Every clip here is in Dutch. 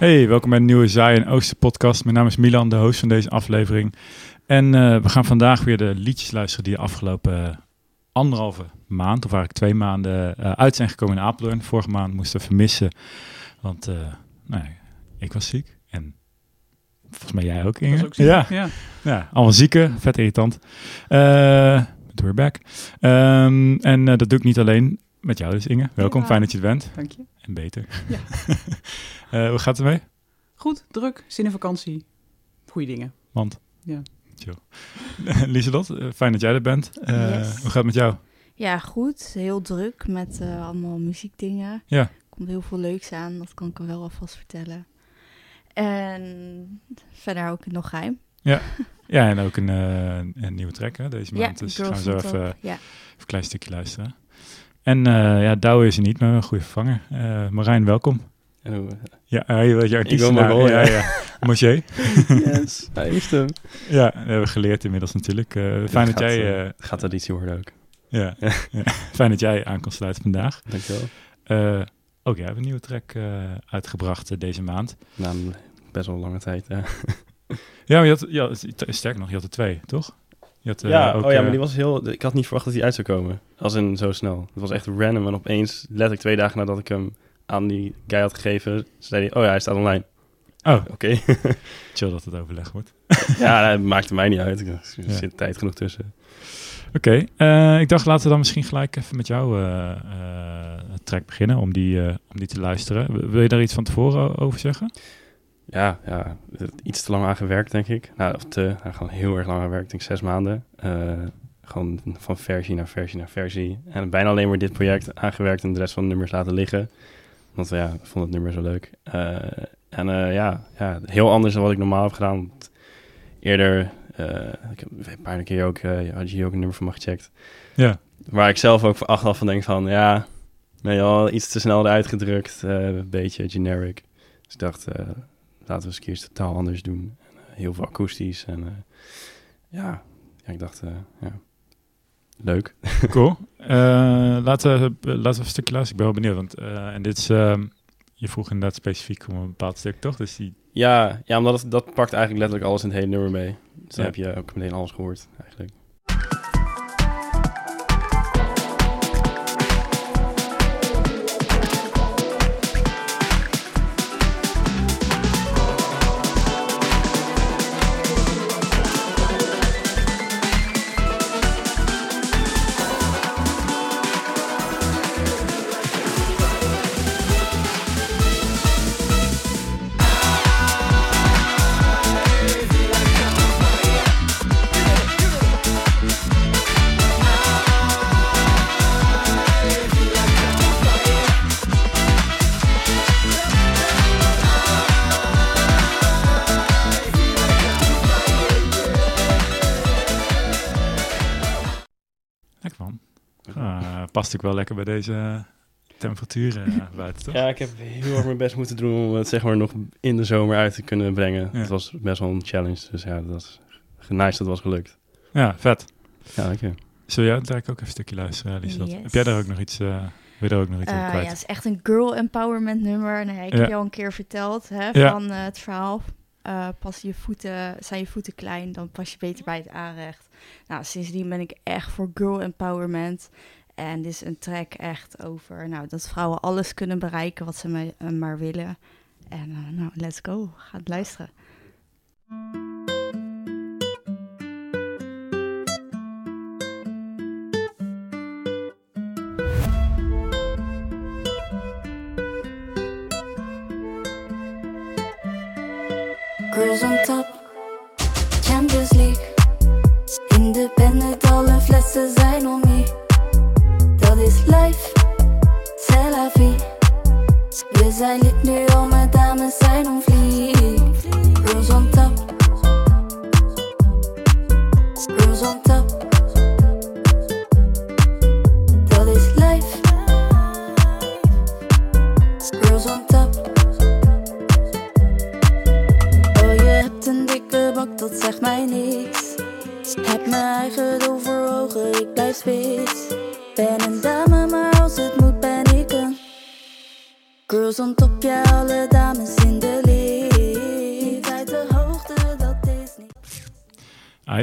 Hey, welkom bij de nieuwe Zaai en Oosten podcast. Mijn naam is Milan, de host van deze aflevering. En uh, we gaan vandaag weer de liedjes luisteren die de afgelopen anderhalve maand, of eigenlijk twee maanden, uh, uit zijn gekomen in Apeldoorn. Vorige maand moesten we vermissen, want uh, nou, ik was ziek en volgens mij jij ook, Inge. Ook ziek. Ja. ja. ja, allemaal zieken, vet irritant. We're back. Um, en dat doe ik niet alleen met jou dus, Inge. Welkom, Ja. fijn dat je er bent. Dank je. En beter. Ja. Eh, hoe gaat het ermee? Goed, druk, zin in vakantie. Goeie dingen. Want? Ja. Chill. Lieselot, eh, fijn dat jij er bent. Eh, Yes. Hoe gaat het met jou? Ja, goed. Heel druk met eh, allemaal muziekdingen. Ja. Er komt heel veel leuks aan, dat kan ik er wel alvast vertellen. En verder ook nog geheim. Ja, en ook een, eh, een nieuwe track hè, deze Ja, maand. dus gaan we zo even, Top. even Ja. een klein stukje luisteren. En eh, ja, Douwe is er niet, maar een goede vervanger. Eh, Marijn, welkom. Oh, Ja, uh, je weet je artiest. wil wel, ja. ja. ja. Mosje. yes, hij heeft hem. Ja, dat hebben we geleerd inmiddels natuurlijk. Eh, fijn dat gaat, jij... gaat traditie worden ook. ja, ja, fijn dat jij aan kon sluiten vandaag. Dankjewel. Eh ook jij hebt een nieuwe track eh, uitgebracht deze maand. Na een best wel lange tijd. Ja, Ja, maar je had, ja, sterk nog, je had er twee, toch? Had, eh, ja, ook, oh ja, eh, maar die was heel... Ik had niet verwacht dat hij uit zou komen. Als in zo snel. Het was echt random. En opeens, letterlijk twee dagen nadat ik hem aan die guy had gegeven, zei hij, oh ja, hij staat online. Oh, Oké. chill dat het overleg wordt. ja, dat maakte mij niet uit. Er Ja. zit tijd genoeg tussen. Oké, eh, ik dacht laten we dan misschien gelijk even met jouw eh, eh, track beginnen om die, eh, om die te luisteren. Wil je daar iets van tevoren over zeggen? Ja, ja, iets te lang aan gewerkt, denk ik. Nou, of te, nou, gewoon heel erg lang aan gewerkt, ik denk zes maanden. Eh, gewoon van versie naar versie naar versie. En bijna alleen maar dit project aangewerkt en de rest van de nummers laten liggen. Want ja, ik vond het nummer zo leuk. Eh, en eh, ja, ja, heel anders dan wat ik normaal heb gedaan. Want Eerder, ik heb een paar keer ook, had je hier ook een nummer van me gecheckt. Ja. Waar ik zelf ook voor achteraf van denk van, ja, je al iets te snel eruit gedrukt. een beetje generic. Dus ik dacht, laten we eens een keer iets totaal anders doen. En, eh, heel veel akoestisch. En eh, ja, ja, ik dacht, eh, ja, leuk. Cool. Eh, laten, we, laten we een stukje luisteren. Ik ben wel benieuwd. Want, eh, en dit is, ehm, je vroeg inderdaad specifiek om een bepaald stuk, toch? Dus die, Ja, ja omdat het, dat pakt eigenlijk letterlijk alles in het hele nummer mee. Dus dan Ja. heb je ook meteen alles gehoord, past ook wel lekker bij deze temperaturen eh, buiten, toch? Ja, ik heb heel erg mijn best moeten doen om het zeg maar nog in de zomer uit te kunnen brengen. Ja. Het was best wel een challenge, dus ja, dat is nice dat het was gelukt. Ja, vet. Ja, dank je. Zul jij daar ook even een stukje luisteren, Lieselot? Yes. Heb jij daar ook nog iets, eh wil je daar ook nog iets over Eh, kwijt? ja, het is echt een girl empowerment nummer. Nou, ik Ja. heb je al een keer verteld hè, Ja. van eh, het verhaal. Eh, pas je voeten, zijn je voeten klein, dan pas je beter bij het aanrecht. Nou, sindsdien ben ik echt voor girl empowerment. En dit is een track echt over nou, dat vrouwen alles kunnen bereiken wat ze maar, eh, maar willen. En eh, nou, let's go. Ga het luisteren. Girls on top, Champions League. Independent, alle flessen We zijn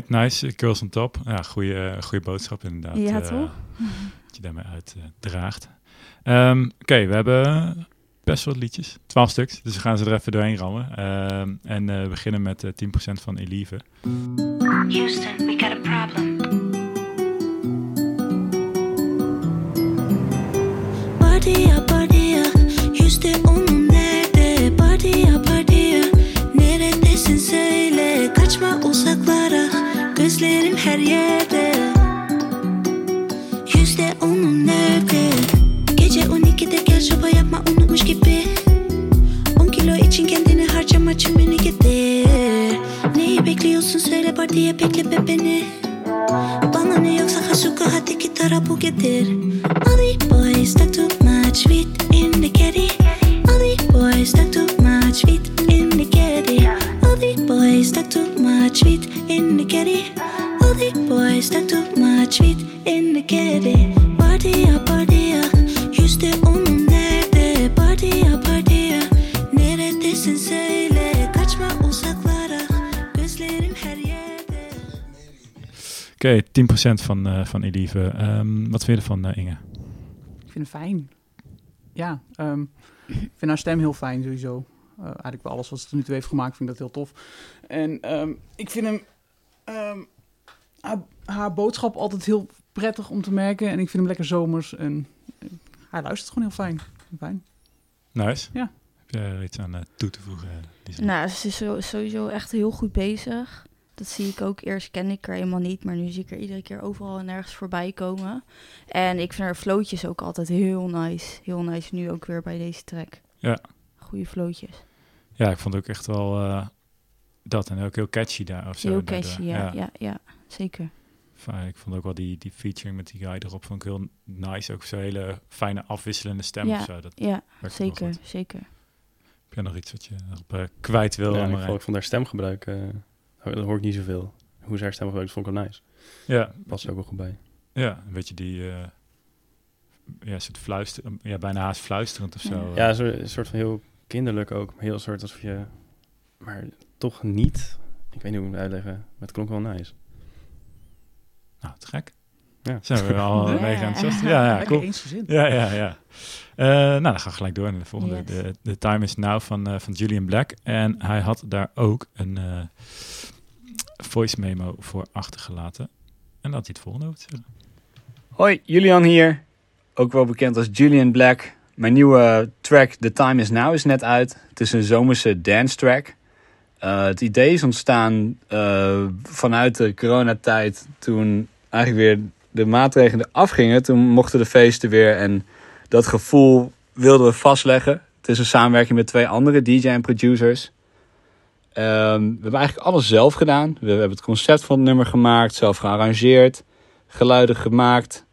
nice, Girls on Top. Ja, goede, goede boodschap inderdaad. Ja, eh, toch? Dat je daarmee uitdraagt. Ehm Oké, we hebben best wel wat liedjes. 12 stuks, dus we gaan ze er even doorheen rammen. Ehm, en eh, we beginnen met eh 10% van Elieve. Houston, we got a problem. Partiya 12'de gel şopa yapma unutmuş gibi. 10 kilo için kendini harcama çimeni getir. Neyi bekliyorsun söyle partiye bekle beni Bana ne yoksa Hasuka hadi git arabu getir. All the boys talk too much sweet in the caddy All the boys talk too much sweet in the caddy All the boys talk too much sweet in the caddy All the boys talk too much sweet in the caddy Party ya party ya Yüzde onun söyle Kaçma uzaklara Gözlerim her yerde Oké, 10% van, eh van Elieve. Ehm, wat vind je ervan, eh, Inge? Ik vind hem fijn. Ja, ehm, ik vind haar stem heel fijn sowieso. Eh, eigenlijk wel alles wat ze tot nu toe heeft gemaakt, vind ik dat heel tof. En ehm, ik vind hem... ehm, haar, haar boodschap altijd heel prettig om te merken. En ik vind hem lekker zomers. En eh, hij luistert gewoon heel fijn. Fijn. Nice. Ja. Heb je er iets aan eh, toe te voegen, Lisa? Nou, ze is zo- sowieso echt heel goed bezig. Dat zie ik ook. Eerst kende ik haar helemaal niet, maar nu zie ik haar iedere keer overal en nergens voorbij komen. En ik vind haar flootjes ook altijd heel nice. Heel nice, nu ook weer bij deze track. Ja. Goede flootjes. Ja, ik vond ook echt wel eh, dat. En ook heel catchy daar. Of zo, Heel catchy, ja, ja, ja, zeker. Fijn. Ik vond ook wel die, die featuring met die guy erop vond ik heel nice. Ook zo'n hele fijne afwisselende stem Ja, of zo. Dat Ja, zeker, zeker. Heb jij nog iets wat je eh, kwijt wil? Ja, ik, ik vond haar stemgebruik, eh dat hoor ik niet zoveel. Hoe ze haar stem gebruikt, vond ik wel nice. ja, Past er ook wel goed bij. ja, een beetje die... eh ja, soort fluister, ja, bijna haast fluisterend of zo. Ja, zo, een soort van heel kinderlijk ook. Heel soort alsof je... Maar toch niet. Ik weet niet hoe ik het moet uitleggen. Maar het klonk wel nice. Nou, te gek. Ja. Zijn we al Ja. mega enthousiast? Ja, ja, cool. Ja, ja, ja. Eh, nou, dan gaan we gelijk door naar de volgende. Yes. De, de Time is Now van, eh, van Julian Black. En hij had daar ook een eh, voice memo voor achtergelaten. En had hij het volgende over te zeggen. Hoi, Julian hier. Ook wel bekend als Julian Black. Mijn nieuwe track The Time Is Now is net uit. Het is een zomerse dance track. Eh, het idee is ontstaan eh, vanuit de coronatijd. Toen eigenlijk weer de maatregelen afgingen. Toen mochten de feesten weer. En dat gevoel wilden we vastleggen. Het is een samenwerking met twee andere DJ en producers. Ehm, we hebben eigenlijk alles zelf gedaan. We hebben het concept van het nummer gemaakt. Zelf gearrangeerd. Geluiden gemaakt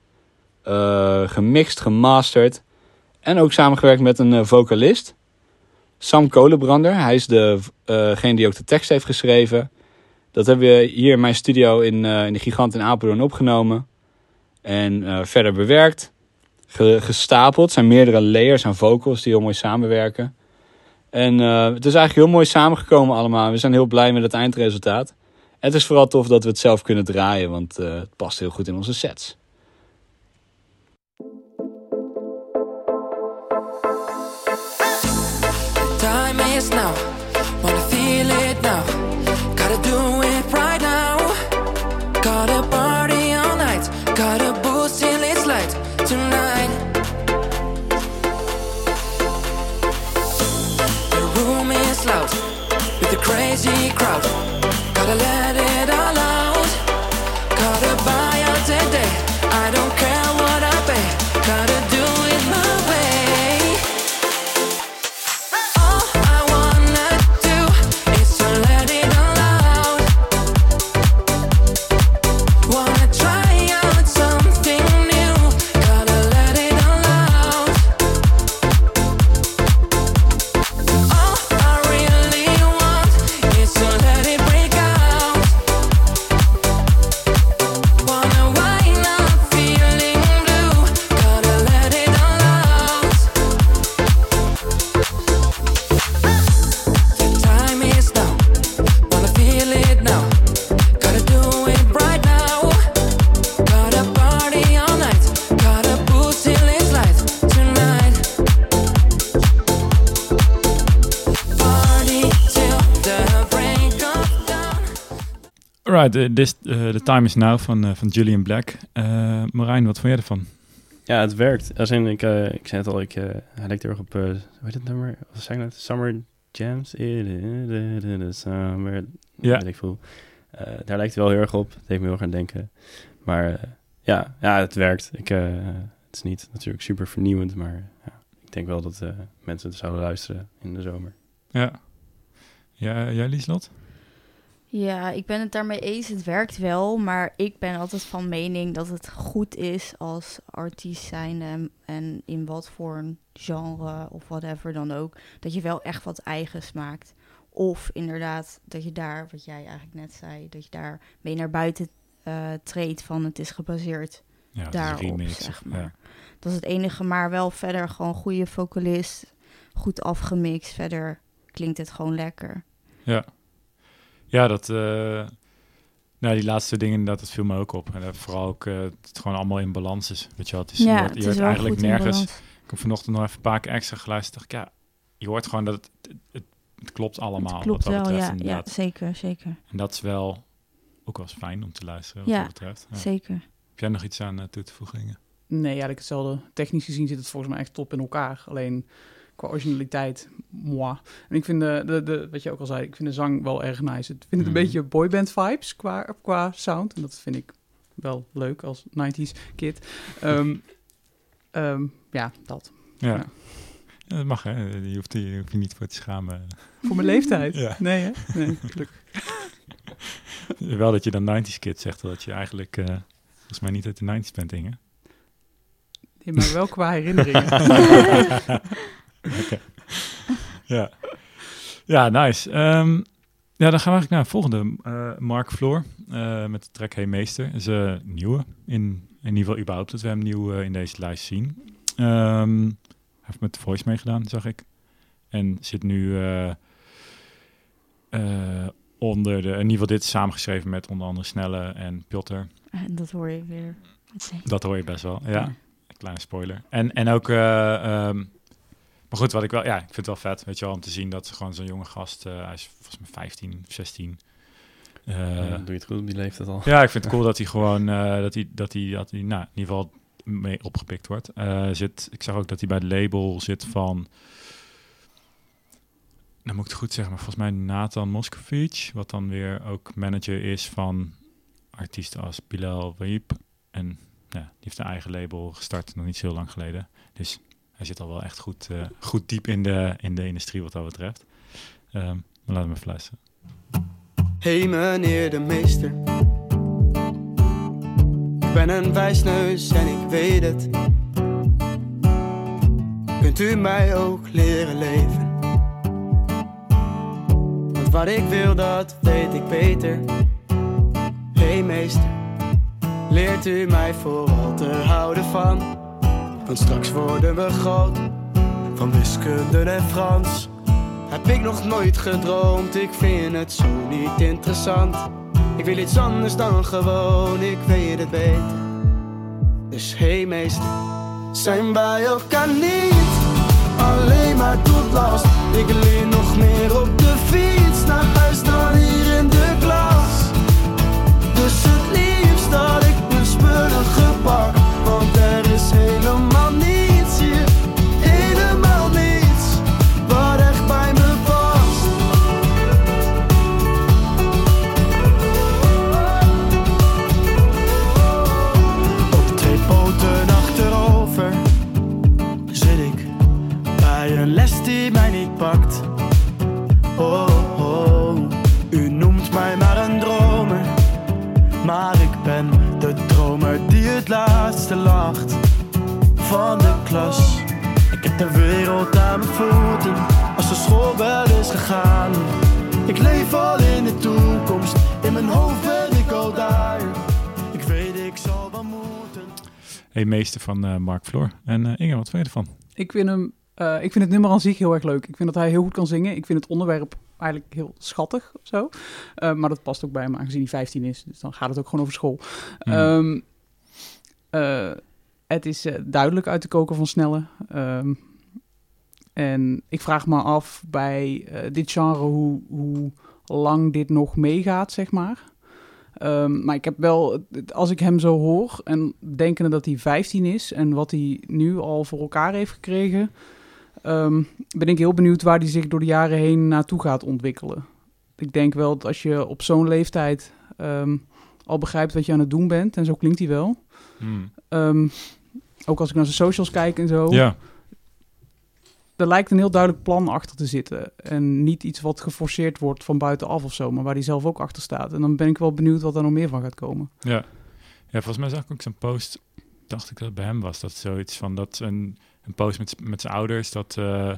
eh, gemixt, gemasterd. En ook samengewerkt met een vocalist. Sam Kolenbrander. Hij is de, eh, degene die ook de tekst heeft geschreven. Dat hebben we hier in mijn studio in, eh, in de Gigant in Apeldoorn opgenomen. En eh, verder bewerkt. Ge- gestapeld. Zijn meerdere layers aan vocals die heel mooi samenwerken. En het is eigenlijk heel mooi samengekomen allemaal. We zijn heel blij met het eindresultaat. Het is vooral tof dat we het zelf kunnen draaien. Want het past heel goed in onze sets. Time is now, wanna feel it now. Gotta do it right now. Gotta party all night, gotta boost till it's light tonight. The room is loud with a crazy crowd. Uh, this, The Time Is Now van, uh, van Julian Black. Uh, Marijn, wat vond jij ervan? Ja, het werkt. Als in, ik, uh, ik zei het al, ik, uh, hij lijkt heel erg op, uh, hoe heet het nummer? Wat zei ik net? Summer Jams? Summer, Ja. weet ik veel. Daar lijkt hij wel heel erg op. Het heeft me heel erg aan denken. Maar ja, ja, het werkt. Ik, het is niet natuurlijk super vernieuwend, maar ja, ik denk wel dat mensen het zouden luisteren in de zomer. Ja. Ja, jij Lieslot? Ja, ik ben het daarmee eens. Het werkt wel, maar ik ben altijd van mening dat het goed is als artiest zijn en, en in wat voor een genre of whatever dan ook, dat je wel echt wat eigens maakt. Of inderdaad dat je daar, wat jij eigenlijk net zei, dat je daar mee naar buiten uh, treedt van het is gebaseerd ja, daarop, remix, zeg maar. Ja. Dat is het enige, maar wel verder gewoon goede vocalist, goed afgemixt. Verder klinkt het gewoon lekker. Ja, ja dat, uh, nou, die laatste dingen inderdaad, dat viel me ook op. En dat vooral ook uh, het gewoon allemaal in balans is. Weet je wat? Het is, ja, je hoort, je hoort eigenlijk nergens. Ik heb vanochtend nog even een paar keer extra geluisterd. Dacht ik, ja, je hoort gewoon dat het, het, het, het klopt allemaal. Het klopt wat dat wel, betreft, ja, ja, zeker, zeker. En dat is wel ook wel eens fijn om te luisteren, wat ja, dat betreft. Ja, zeker. Heb jij nog iets aan uh, toe te voegen? Nee, eigenlijk hetzelfde. Technisch gezien zit het volgens mij echt top in elkaar. Alleen qua originaliteit, moi. En ik vind de, de, de, wat je ook al zei, ik vind de zang wel erg nice. Ik vind het een Mhm. beetje boyband vibes qua, qua sound. En dat vind ik wel leuk als 90s kid. Um, um, ja, dat. Ja. Ja. ja. dat mag hè. Je hoeft, je hoeft je niet voor te schamen. Voor mijn leeftijd? Ja. Nee hè? Nee, gelukkig. Wel dat je dan 90s kid zegt, dat je eigenlijk uh, volgens mij niet uit de 90s bent, Inge. Ja, maar wel qua herinneringen. okay. Ja. Ja, nice. Um, ja, dan gaan we eigenlijk naar de volgende. Uh, Mark Floor uh, met de track Hey Meester. is een nieuwe. In, in ieder geval überhaupt dat we hem nieuw in deze lijst zien. Um, hij heeft met The Voice meegedaan, zag ik. En zit nu onder de... In ieder geval dit is samengeschreven met onder andere Snelle en Piotr. En dat hoor je weer. Dat hoor je best wel, ja. ja. Kleine spoiler. En, en ook... Um, maar goed, wat ik wel, ja, ik vind het wel vet, weet je wel, om te zien dat gewoon zo'n jonge gast, uh, hij is volgens mij 15, 16. Uh, ja, doe je het goed op die leeftijd al? Ja, ik vind het cool dat hij gewoon, uh, dat hij, dat hij, dat hij, nou, in ieder geval mee opgepikt wordt. Zit, ik zag ook dat hij bij het label zit van, nou moet ik het goed zeggen, maar volgens mij Nathan Moscovic, wat dan weer ook manager is van artiesten als Bilal Waib. En ja, die heeft een eigen label gestart, nog niet zo heel lang geleden. Dus hij zit al wel echt goed, uh, goed diep in de, in de industrie wat dat betreft. Um, maar laten we even. Hey meneer de meester. Ik ben een wijsneus en ik weet het. Kunt u mij ook leren leven? Want wat ik wil, dat weet ik beter. Hey meester, leert u mij vooral te houden van. Want straks worden we groot van wiskunde en Frans. Heb ik nog nooit gedroomd, ik vind het zo niet interessant. Ik wil iets anders dan gewoon, ik weet het beter. Dus hey meester, zijn wij elkaar niet alleen maar tot last. Ik leer nog meer op de fiets naar huis dan hier in de klas. Dus het liefst dat ik mijn spullen gepak, laatste lacht van de klas. Ik heb de wereld aan mijn voeten als de schoolbel is gegaan. Ik leef al in de toekomst, in mijn hoofd ben ik al daar. Ik weet, ik zal wel moeten. Hey, meester van uh, Mark Floor. En uh, Inge, wat vind je ervan? Ik vind, hem, uh, ik vind het nummer aan zich heel erg leuk. Ik vind dat hij heel goed kan zingen. Ik vind het onderwerp eigenlijk heel schattig of zo. Uh, maar dat past ook bij hem, aangezien hij 15 is. Dus dan gaat het ook gewoon over school. Mm. Um, uh, het is uh, duidelijk uit de koker van Snelle. Um, en ik vraag me af bij dit genre hoe, hoe lang dit nog meegaat, zeg maar. Ehm, maar ik heb wel, als ik hem zo hoor en denkende dat hij 15 is en wat hij nu al voor elkaar heeft gekregen, ehm, ben ik heel benieuwd waar hij zich door de jaren heen naartoe gaat ontwikkelen. Ik denk wel dat als je op zo'n leeftijd ehm, al begrijpt wat je aan het doen bent, en zo klinkt hij wel. Hmm. Ehm, ook als ik naar zijn socials kijk en zo. Ja, Er lijkt een heel duidelijk plan achter te zitten. En niet iets wat geforceerd wordt van buitenaf of zo, maar waar hij zelf ook achter staat. En dan ben ik wel benieuwd wat er nog meer van gaat komen. ja. Ja, volgens mij zag ik ook zo'n post, dacht ik dat het bij hem was, dat zoiets van dat een, een post met, met zijn ouders, dat, eh,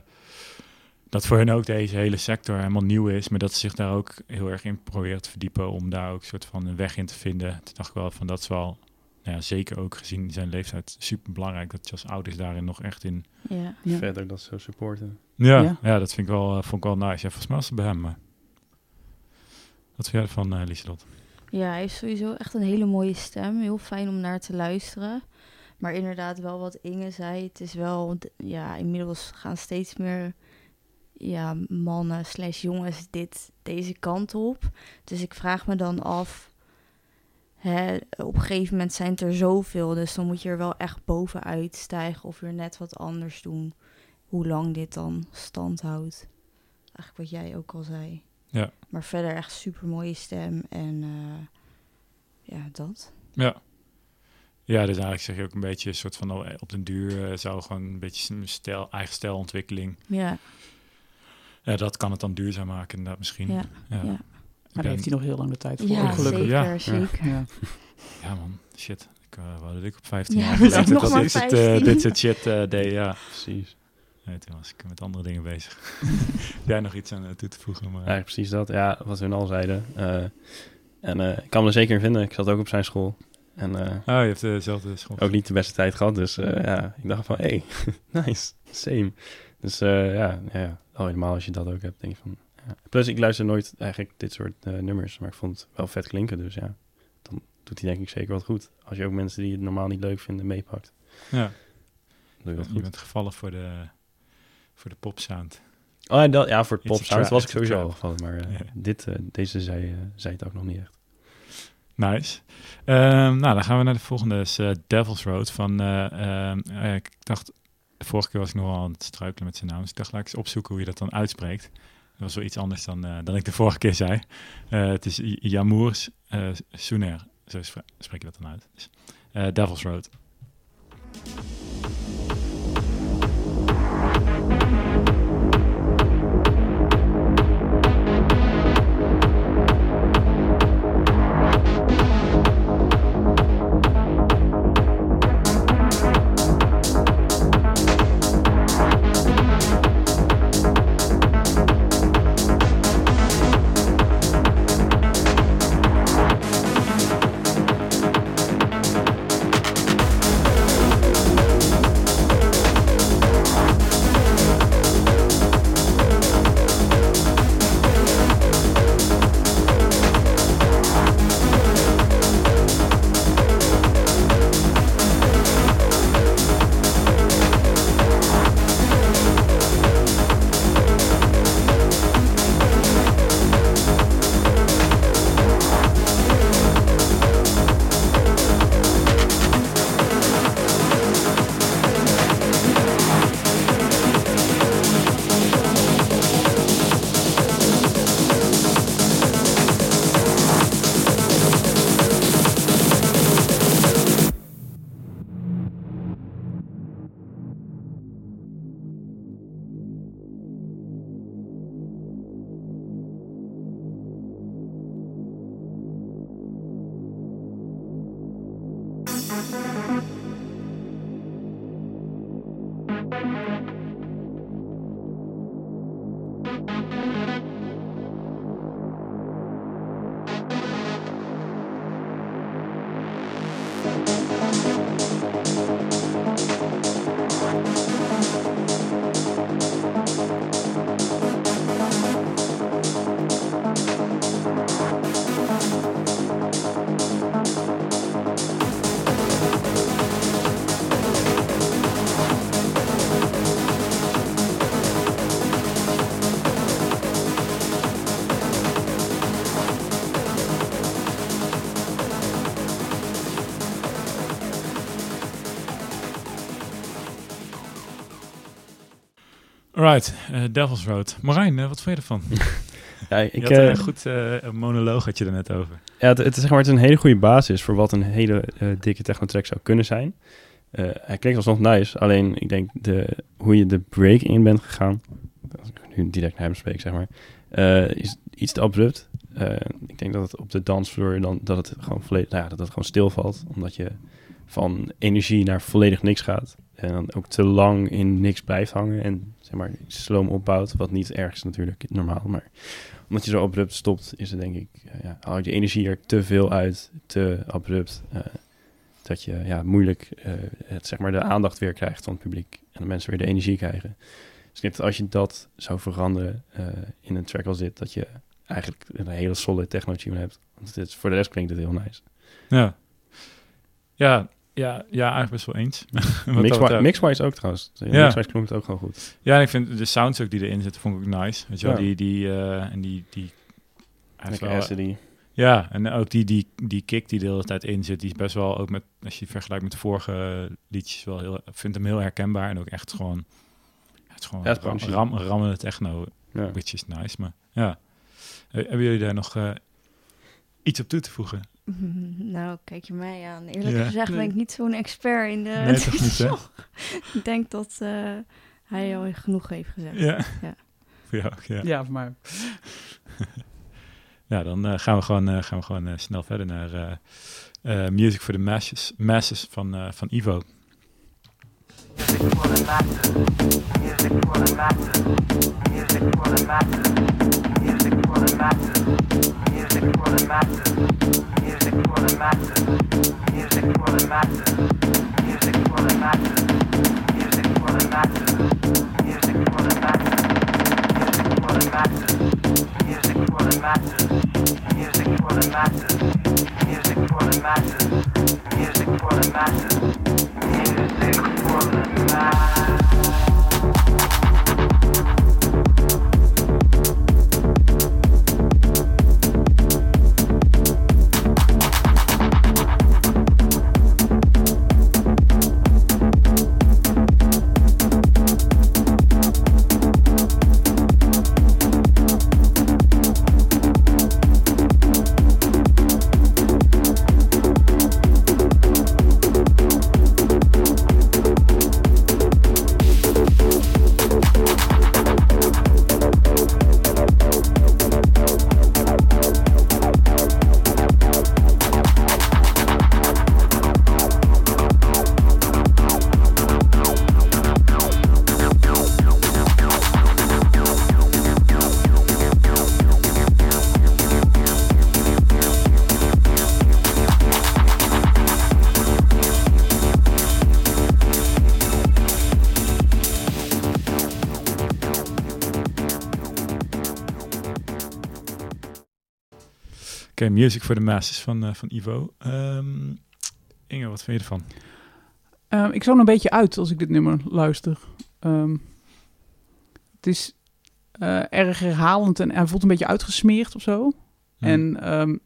dat voor hen ook deze hele sector helemaal nieuw is, maar dat ze zich daar ook heel erg in proberen te verdiepen om daar ook een soort van een weg in te vinden. Toen dacht ik wel van dat is wel, nou ja, zeker ook gezien zijn leeftijd, super belangrijk dat je als ouders daarin nog echt in... Ja. Ja. Verder dat zo supporten. Ja, Ja. ja. dat vind ik wel, eh, vond ik wel nice. Ja, volgens mij was het bij hem, maar... Wat vind jij ervan, eh Lieselot? Ja, hij heeft sowieso echt een hele mooie stem. Heel fijn om naar te luisteren. Maar inderdaad, wel wat Inge zei. Het is wel, ja, inmiddels gaan steeds meer ja, mannen slash jongens dit, deze kant op. Dus ik vraag me dan af, hè, op een gegeven moment zijn het er zoveel. Dus dan moet je er wel echt bovenuit stijgen of weer net wat anders doen. Hoe lang dit dan stand houdt. Eigenlijk wat jij ook al zei. Ja. Maar verder echt super mooie stem en eh, ja, dat. Ja. Ja, dus eigenlijk zeg je ook een beetje een soort van eh, op den duur eh, zou gewoon een beetje zijn stijl, eigen stijlontwikkeling. Ja, Ja, dat kan het dan duurzaam maken inderdaad misschien. ja, ja. ja. Maar daar heeft hij nog heel lang de tijd voor. ja gelukkig. zeker, ja. zeker. Ja. Ja, man, shit. Ik uh, wou dat ik op 15 Ja, jaar nog dat soort, eh, 15. dit soort shit deed. Ja, Precies. nee, toen was ik met andere dingen bezig. Jij nog iets aan toe te voegen? Maar, Eigenlijk precies dat. Ja, wat hun al zeiden. Eh, en eh, ik kan me er zeker in vinden. Ik zat ook op zijn school. En eh, Oh, je hebt dezelfde school. ook niet de beste tijd gehad. Dus eh, ja, ik dacht van, hey, nice, same. Dus eh, ja, ja, ja, al helemaal als je dat ook hebt, denk ik van... Plus, ik luister nooit eigenlijk dit soort eh, nummers, maar ik vond het wel vet klinken. Dus ja, dan doet hij denk ik zeker wat goed. Als je ook mensen die het normaal niet leuk vinden meepakt, Ja, doe je je goed. bent gevallen voor de, voor de popsound. Oh, en dat, ja, voor het It's a pop sound trap, was ik sowieso al gevallen. Maar eh, Ja. dit, eh, deze zei, zei het ook nog niet echt. Nice. Ehm, nou, dan gaan we naar de volgende. Dat is Devil's Road van... ik dacht, de vorige keer was ik nog wel aan het struikelen met zijn naam. Dus ik dacht, laat ik eens opzoeken hoe je dat dan uitspreekt. Dat was wel iets anders dan, eh, dan ik de vorige keer zei. Eh, het is I- Yamours eh Suner. Zo spre- spreek je dat dan uit. Dus, Devil's Road. Alright, eh, Devil's Road. Marijn, eh, wat vind je ervan? Ja, ik, je had een goed eh, een monoloog had je er net over. Ja, het, het, is, zeg maar, het is een hele goede basis voor wat een hele eh, dikke techno-track zou kunnen zijn. Eh, hij klinkt alsnog nice, alleen ik denk de, hoe je de break in bent gegaan, als ik nu direct naar hem spreek, zeg maar, eh, is iets te abrupt. Eh, ik denk dat het op de dansvloer dan dat het gewoon volledig, nou ja, dat het gewoon stilvalt, omdat je van energie naar volledig niks gaat. En dan ook te lang in niks blijft hangen en zeg maar sloom opbouwt, wat niet erg is natuurlijk, normaal, maar omdat je zo abrupt stopt, is het denk ik, eh, ja, haal je energie er te veel uit, te abrupt, eh, dat je ja, moeilijk eh, het, zeg maar, de aandacht weer krijgt van het publiek en de mensen weer de energie krijgen. Dus als je dat zou veranderen in een track als dit, dat je eigenlijk een hele solid techno-tune hebt. Want is, voor de rest klinkt het heel nice. Ja. Ja, ja, ja eigenlijk best wel eens. Mixwise, mixwise ook trouwens. Ja. Mixwise klonk het ook gewoon goed. Ja, en ik vind de sounds ook die erin zitten, vond ik ook nice. Weet je wel, Ja. die, die, eh, en die, die, Lekker. Ja, en ook die, die, die kick die de hele tijd in zit, die is best wel ook met, als je vergelijkt met de vorige liedjes, wel heel, ik vind hem heel herkenbaar en ook echt gewoon, ja, het is gewoon Ja, het is ram, ram, rammende techno, Ja. which is nice, maar ja. Hebben jullie daar nog eh, iets op toe te voegen? Nou, kijk je mij aan. Eerlijk Ja. gezegd ben ik niet zo'n expert in de... Nee, toch niet, hè? ik denk dat eh, hij al genoeg heeft gezegd. Ja. ja. Voor jou ook, ja. Ja, voor mij. Ja, dan eh, gaan we gewoon, eh, gaan we gewoon eh, snel verder naar eh, eh, Music for the Masses, masses van, eh, van Ivo. Oké, Music for the Masses masses, music for the masses, music for the masses. Van, eh, van Ivo. Ehm, Inge, wat vind je ervan? Ehm, ik zoon een beetje uit als ik dit nummer luister. Ehm, het is eh, erg herhalend en hij voelt een beetje uitgesmeerd of zo. Hmm. En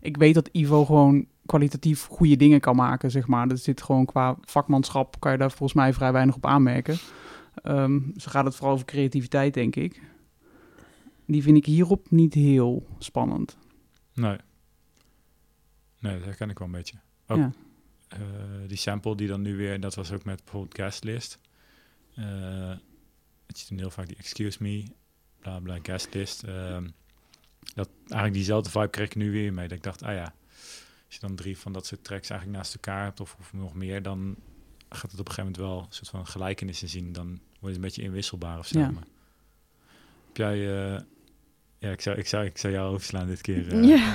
ik weet dat Ivo gewoon kwalitatief goede dingen kan maken, zeg maar. Dat zit gewoon qua vakmanschap, kan je daar volgens mij vrij weinig op aanmerken. Ehm zo gaat het vooral over creativiteit, denk ik. Die vind ik hierop niet heel spannend. Nee. Nee, dat herken ik wel een beetje. Ook Ja. eh, die sample die dan nu weer, dat was ook met bijvoorbeeld guest list. Eh, het is dan heel vaak die excuse me, bla bla guest list. Ehm, dat eigenlijk diezelfde vibe kreeg ik nu weer mee. Dat ik dacht, ah ja, als je dan drie van dat soort tracks eigenlijk naast elkaar hebt of, of nog meer, dan gaat het op een gegeven moment wel een soort van gelijkenissen zien. Dan wordt het een beetje inwisselbaar of zo. Ja. Heb jij... ja, ik zou, ik, zou, ik zou jou overslaan dit keer. eh, Ja.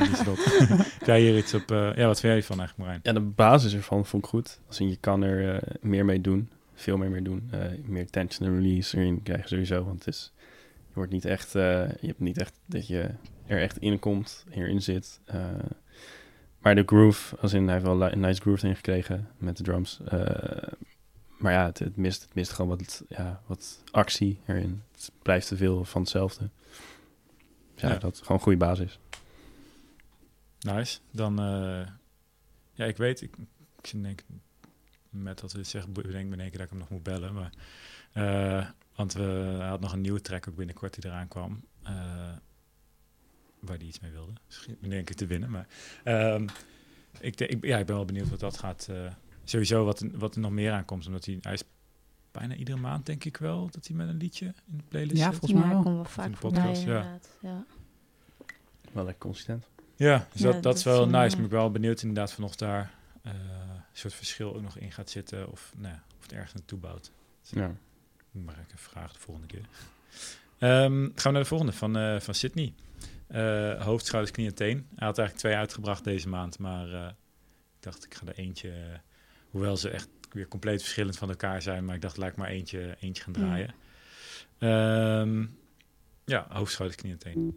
Jij hier iets op... eh, ja, wat vind jij van eigenlijk, Marijn? Ja, de basis ervan vond ik goed. Als in, je kan er eh, meer mee doen. Veel meer mee doen. Eh, meer tension en release erin krijgen sowieso. Want het is, je wordt niet echt... eh, je hebt niet echt dat je er echt in komt, erin zit. Eh, maar de groove, als in, hij heeft wel een nice groove erin gekregen met de drums. Eh, maar ja, het, het, mist, het mist gewoon wat, ja, wat actie erin. Het blijft te veel van hetzelfde. Ja, Ja. dat is gewoon een goede basis. Nice. Dan, eh, ja, ik weet, ik, ik denk met dat we dit zeggen, bedenk me in één keer dat ik hem nog moet bellen. Maar eh, Want we hij had nog een nieuwe track ook binnenkort die eraan kwam. eh, waar hij iets mee wilde. Misschien denk ik te winnen. Maar ehm, ik, ik, ja, ik ben wel benieuwd wat dat gaat. eh, sowieso wat, er- wat er nog meer aankomt. Omdat hij, hij is bijna iedere maand denk ik wel dat hij met een liedje in de playlist Ja, zit. volgens mij ja, wel. komt wel in vaak de voorbij podcast, ja. inderdaad. Ja. Wel lekker consistent. Ja, dus Ja, dat, dat is wel nice. eh, Maar ik ben wel benieuwd inderdaad van of daar eh, een soort verschil ook nog in gaat zitten. Of, nou, ja, of het ergens naartoe bouwt. Ja. Moet Maar ik even vragen de volgende keer. Ehm, gaan we naar de volgende van, eh, van Sydney. Eh hoofd, schouders, knie en teen. Hij had eigenlijk twee uitgebracht deze maand. Maar eh, ik dacht, ik ga er eentje... hoewel ze echt weer compleet verschillend van elkaar zijn. Maar ik dacht, laat ik maar eentje, eentje gaan Ja. draaien. Ehm, ja, hoofd, schouders, knie en teen.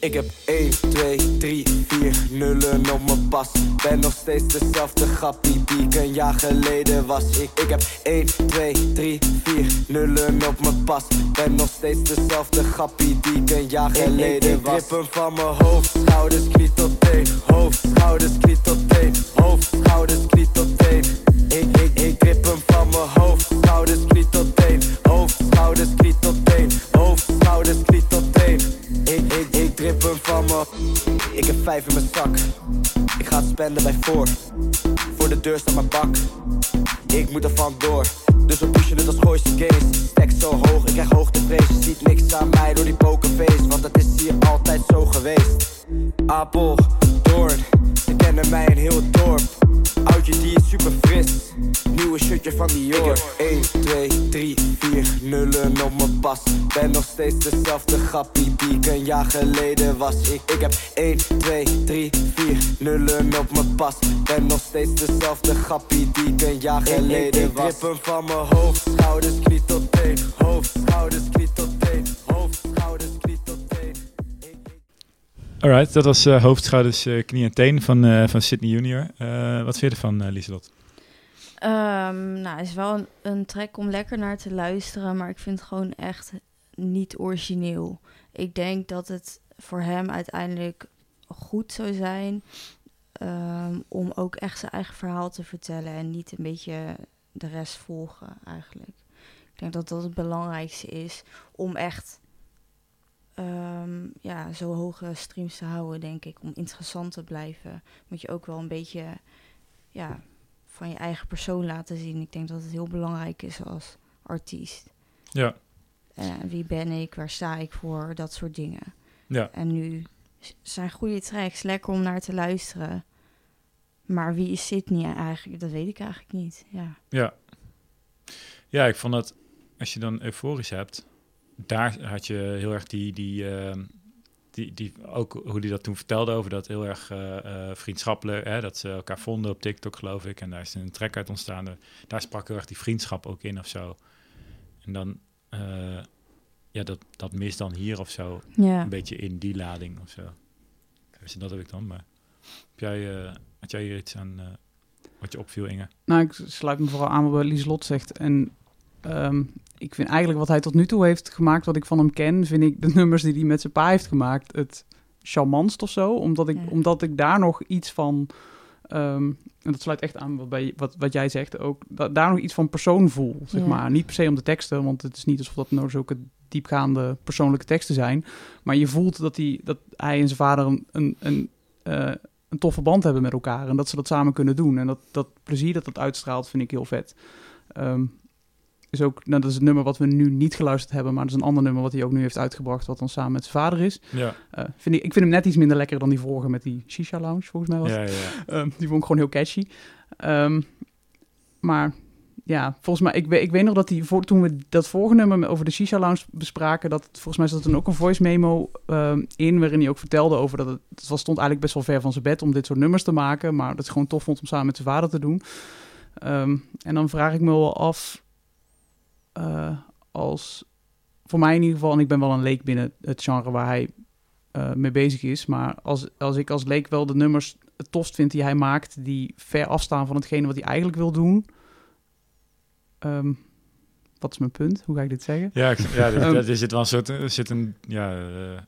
Ik heb 1, 2, 3, 4 nullen op mijn pas. Ben nog steeds dezelfde grappie die ik een jaar geleden was. Ik, ik heb 1, 2, 3, 4 nullen op mijn pas. Ben nog steeds dezelfde grappie die ik een jaar geleden was. Ik trip hem van mijn hoofd, schouders, knie tot teen. Hoofd, schouders, knie tot teen. Hoofd, schouders, knie tot teen. Vijf in mijn zak. Ik ga het spenden bij voor. Voor de deur staat mijn bak. Ik moet er vandoor. Dus we pushen het als gooise games. Stek zo hoog, ik krijg hoogtevrees. Je ziet niks aan mij door die pokerface. Want het is hier altijd zo geweest. Apel, doorn. Ze kennen mij in heel dorp. Oudje die is super fris. Nieuwe shirtje van Dior. Ik heb 1, 2, 3, 4 nullen op mijn pas. Ben nog steeds dezelfde grappie die ik een jaar geleden was. Ik, ik heb 1, 2, 3, 4 nullen op mijn pas. Ben nog steeds dezelfde grappie die ik een jaar geleden was. Ik hem van mijn hoofd, schouders, knie tot teen. Hoofd, schouders, knie tot teen. Hoofd, schouders, knie tot teen. Alright, dat was eh hoofd, schouders, eh, knie en teen van, eh, van Sydney Junior. Eh, wat vind je ervan, eh Lieselot? Ehm, nou, het is wel een, een track om lekker naar te luisteren, maar ik vind het gewoon echt niet origineel. Ik denk dat het voor hem uiteindelijk goed zou zijn ehm, om ook echt zijn eigen verhaal te vertellen en niet een beetje de rest volgen eigenlijk. Ik denk dat dat het belangrijkste is om echt ehm, ja, zo hoge streams te houden, denk ik. Om interessant te blijven, moet je ook wel een beetje ja, van je eigen persoon laten zien. Ik denk dat het heel belangrijk is als artiest. Ja. Eh, wie ben ik, waar sta ik voor, dat soort dingen. Ja. En nu zijn goede tracks, lekker om naar te luisteren. Maar wie is Sydney eigenlijk? Dat weet ik eigenlijk niet. Ja, Ja. Ja, ik vond dat als je dan euforisch hebt, daar had je heel erg die, die, ehm, die, die ook hoe die dat toen vertelde over dat heel erg eh, eh, vriendschappelijk, hè, dat ze elkaar vonden op TikTok geloof ik, en daar is een track uit ontstaan. Daar- Daar sprak heel erg die vriendschap ook in of zo. En dan, eh, ja, dat, dat mist dan hier of zo, Ja. een beetje in die lading of zo. Dus dat heb ik dan, maar heb jij, eh, had jij hier iets aan eh, wat je opviel, Inge? Nou, ik sluit me vooral aan wat Lieslot zegt. En ehm, ik vind eigenlijk wat hij tot nu toe heeft gemaakt, wat ik van hem ken, vind ik de nummers die hij met zijn pa heeft gemaakt, het charmantst of zo. Omdat ik, Ja. omdat ik daar nog iets van, ehm, en dat sluit echt aan wat, bij, wat, wat jij zegt ook, da- daar nog iets van persoon voel, zeg Ja. maar. Niet per se om de teksten, want het is niet alsof dat nou zulke diepgaande persoonlijke teksten zijn. Maar je voelt dat hij, dat hij en zijn vader een, een, een, eh, een toffe band hebben met elkaar. En dat ze dat samen kunnen doen. En dat, dat plezier dat dat uitstraalt, vind ik heel vet. Ehm, is ook, nou, dat is het nummer wat we nu niet geluisterd hebben, maar dat is een ander nummer wat hij ook nu heeft uitgebracht, wat dan samen met zijn vader is. Ja. Eh, vind ik, ik vind hem net iets minder lekker dan die vorige met die Shisha Lounge, volgens mij was Ja, ja. Ehm, die vond ik gewoon heel catchy. Ehm, maar ja, volgens mij, ik, weet- ik weet nog dat hij, voor, toen we dat vorige nummer over de Shisha Lounge bespraken, dat volgens mij zat er toen ook een voice memo ehm, in, waarin hij ook vertelde over dat het, het was, stond eigenlijk best wel ver van zijn bed om dit soort nummers te maken, maar dat het gewoon tof vond om samen met zijn vader te doen. En dan vraag ik me wel af, eh, als, voor mij in ieder geval, en ik ben wel een leek binnen het genre waar hij eh, mee bezig is, maar als, als ik als leek wel de nummers het tofst vind die hij maakt, die ver afstaan van hetgene wat hij eigenlijk wil doen, ehm, wat is mijn punt? Hoe ga ik dit zeggen? Ja, ik, ja er, Ehm, er zit wel een soort, er zit een, ja, eh,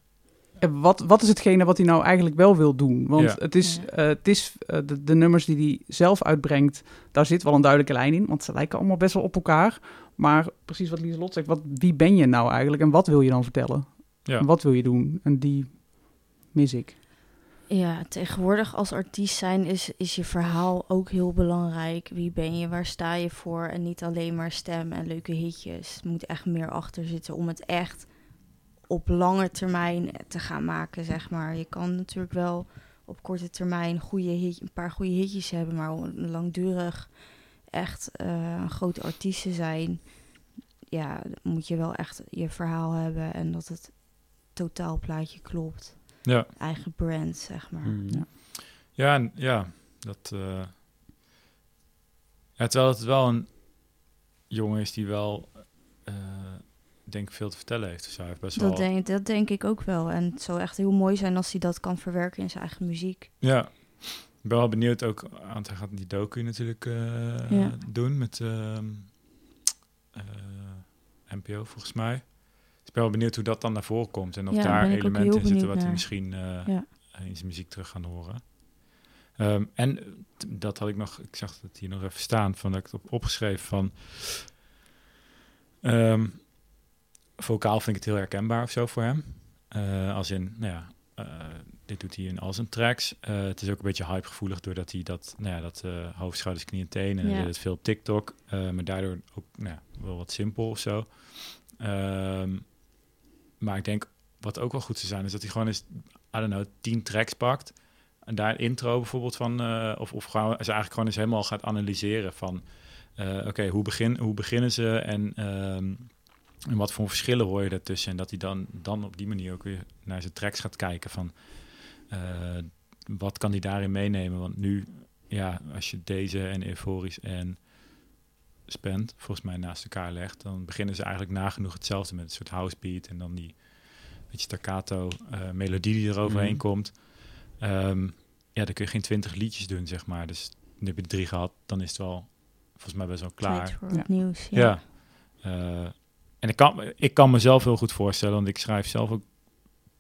Ja, wat, wat is hetgene wat hij nou eigenlijk wel wil doen? Want Ja. het is, het is de, de nummers die hij zelf uitbrengt, daar zit wel een duidelijke lijn in. Want ze lijken allemaal best wel op elkaar. Maar precies wat Lieselot zegt, wat, wie ben je nou eigenlijk? En wat wil je dan vertellen? Ja. En wat wil je doen? En die mis ik. Ja, tegenwoordig als artiest zijn is, is je verhaal ook heel belangrijk. Wie ben je, waar sta je voor? En niet alleen maar stem en leuke hitjes. Er moet echt meer achter zitten om het echt op lange termijn te gaan maken, zeg maar. Je kan natuurlijk wel op korte termijn goede hit, een paar goede hitjes hebben, maar om langdurig echt eh, een grote artiest te zijn, ja, moet je wel echt je verhaal hebben en dat het totaalplaatje klopt ja. eigen brand, zeg maar. Mm. Ja. Ja, en- ja, dat. eh, ja, terwijl het wel een jongen is die wel, eh, denk ik, veel te vertellen heeft. Dus hij heeft best Dat wel. denk, dat denk ik ook wel. En het zou echt heel mooi zijn als hij dat kan verwerken in zijn eigen muziek. Ja, ik ben wel benieuwd ook. Want hij gaat die docu natuurlijk eh, Ja. doen met ehm, eh, NPO volgens mij. Dus ik ben wel benieuwd hoe dat dan naar voren komt en of Ja, daar elementen in zitten wat hij misschien eh, Ja. in zijn muziek terug gaan horen. Ehm, en dat had ik nog, ik zag het hier nog even staan, van dat ik het op opgeschreven van. ehm vocaal vind ik het heel herkenbaar of zo voor hem. Als in, nou ja, dit doet hij in al zijn tracks. Eh, het is ook een beetje hypegevoelig doordat hij dat, nou ja, dat hoofd, schouders, knieën, tenen. En Ja. het veel op TikTok, eh, maar daardoor ook nou, ja, wel wat simpel of zo. Ehm, maar ik denk, wat ook wel goed zou zijn, is dat hij gewoon eens, I don't know, tien tracks pakt. En daar een intro bijvoorbeeld van, of, of gewoon, ze eigenlijk gewoon eens helemaal gaat analyseren van, oké, hoe, begin, hoe beginnen ze en, ehm, en wat voor verschillen hoor je daartussen. En dat hij dan, dan op die manier ook weer naar zijn tracks gaat kijken van, wat kan hij daarin meenemen? Want nu, ja, als je deze en euforisch en spend volgens mij naast elkaar legt, dan beginnen ze eigenlijk nagenoeg hetzelfde met een soort house beat en dan die beetje staccato eh, melodie die er overheen Mhm. komt. Ehm, ja, dan kun je geen twintig liedjes doen, zeg maar. Dus nu heb je drie gehad, dan is het wel volgens mij best wel klaar. Ja. nieuws. Ja. Ja. Eh, en ik kan, ik kan mezelf heel goed voorstellen, want ik schrijf zelf ook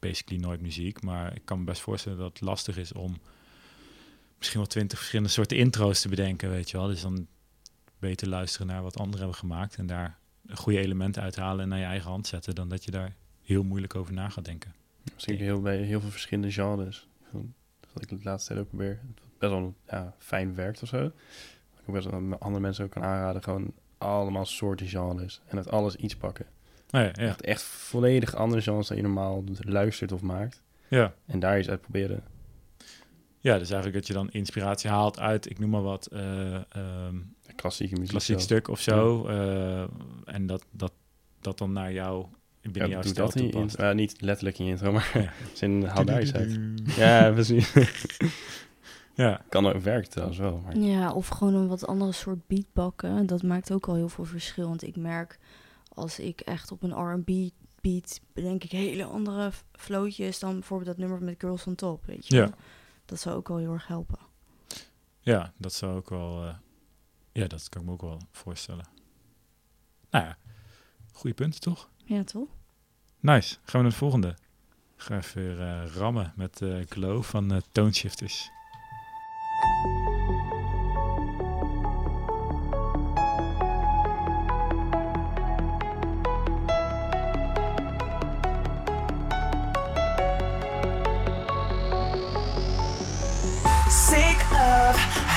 basically nooit muziek. Maar ik kan me best voorstellen dat het lastig is om misschien wel twintig verschillende soorten intro's te bedenken, weet je wel. Dus dan beter luisteren naar wat anderen hebben gemaakt en daar goede elementen uithalen en naar je eigen hand zetten, dan dat je daar heel moeilijk over na gaat denken. Misschien heel, bij heel veel verschillende genres. Dat ik het laatste tijd ook probeer. Best wel fijn werkt of zo. Ik ook best wel andere mensen ook kan aanraden. Gewoon allemaal soorten genres. En uit alles iets pakken. Ja, Echt, echt volledig andere genres dan je normaal luistert of maakt. ja. En daar iets uit proberen. ja, dus eigenlijk dat je dan inspiratie haalt uit, ik noem maar wat, eh, ehm, Klassieke muziek. klassiek zo. stuk of zo. eh, en dat, dat, dat dan naar jou, binnen Ja, jouw doe stijl dat in. Ja, niet letterlijk in je intro, maar Ja. zin, haal daar iets uit. Ja, precies. Ja, kan ook werkt trouwens wel. Maar Ja, of gewoon een wat andere soort beat bakken. Dat maakt ook al heel veel verschil. Want ik merk als ik echt op een R&B beat bedenk ik hele andere f- flowtjes dan bijvoorbeeld dat nummer met Girls on Top, weet je Ja. wel. Dat zou ook al heel erg helpen. ja, dat zou ook wel... eh, ja, dat kan ik me ook wel voorstellen. Nou ja, goede punten toch? Ja, toch? Nice. Gaan we naar de volgende. Ik ga even weer eh, rammen met eh Glow van eh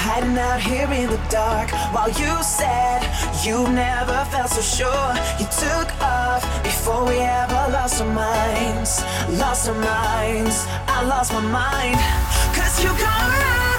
hiding out here in the dark while you said you never felt so sure. You took off before we ever lost our minds. Lost our minds. I lost my mind. Cause you come around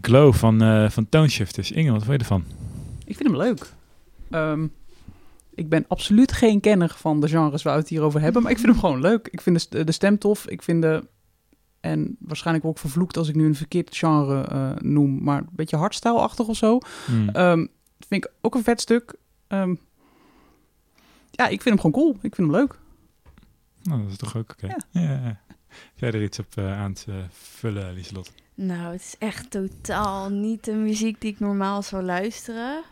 Glow van, eh van Toneshifters. Inge, wat vind je ervan? Ik vind hem leuk. Ehm, ik ben absoluut geen kenner van de genres waar we het hier over hebben, maar ik vind hem gewoon leuk. Ik vind de, de stem tof. Ik vind de, en waarschijnlijk ook vervloekt als ik nu een verkeerd genre eh, noem, maar een beetje hardstyle-achtig of zo. Hmm. Ehm, vind ik ook een vet stuk. Ehm, ja, ik vind hem gewoon cool. Ik vind hem leuk. Nou, dat is toch ook oké. Ja. Iets op eh, aan te vullen, Lieselot? Nou, het is echt totaal niet de muziek die ik normaal zou luisteren.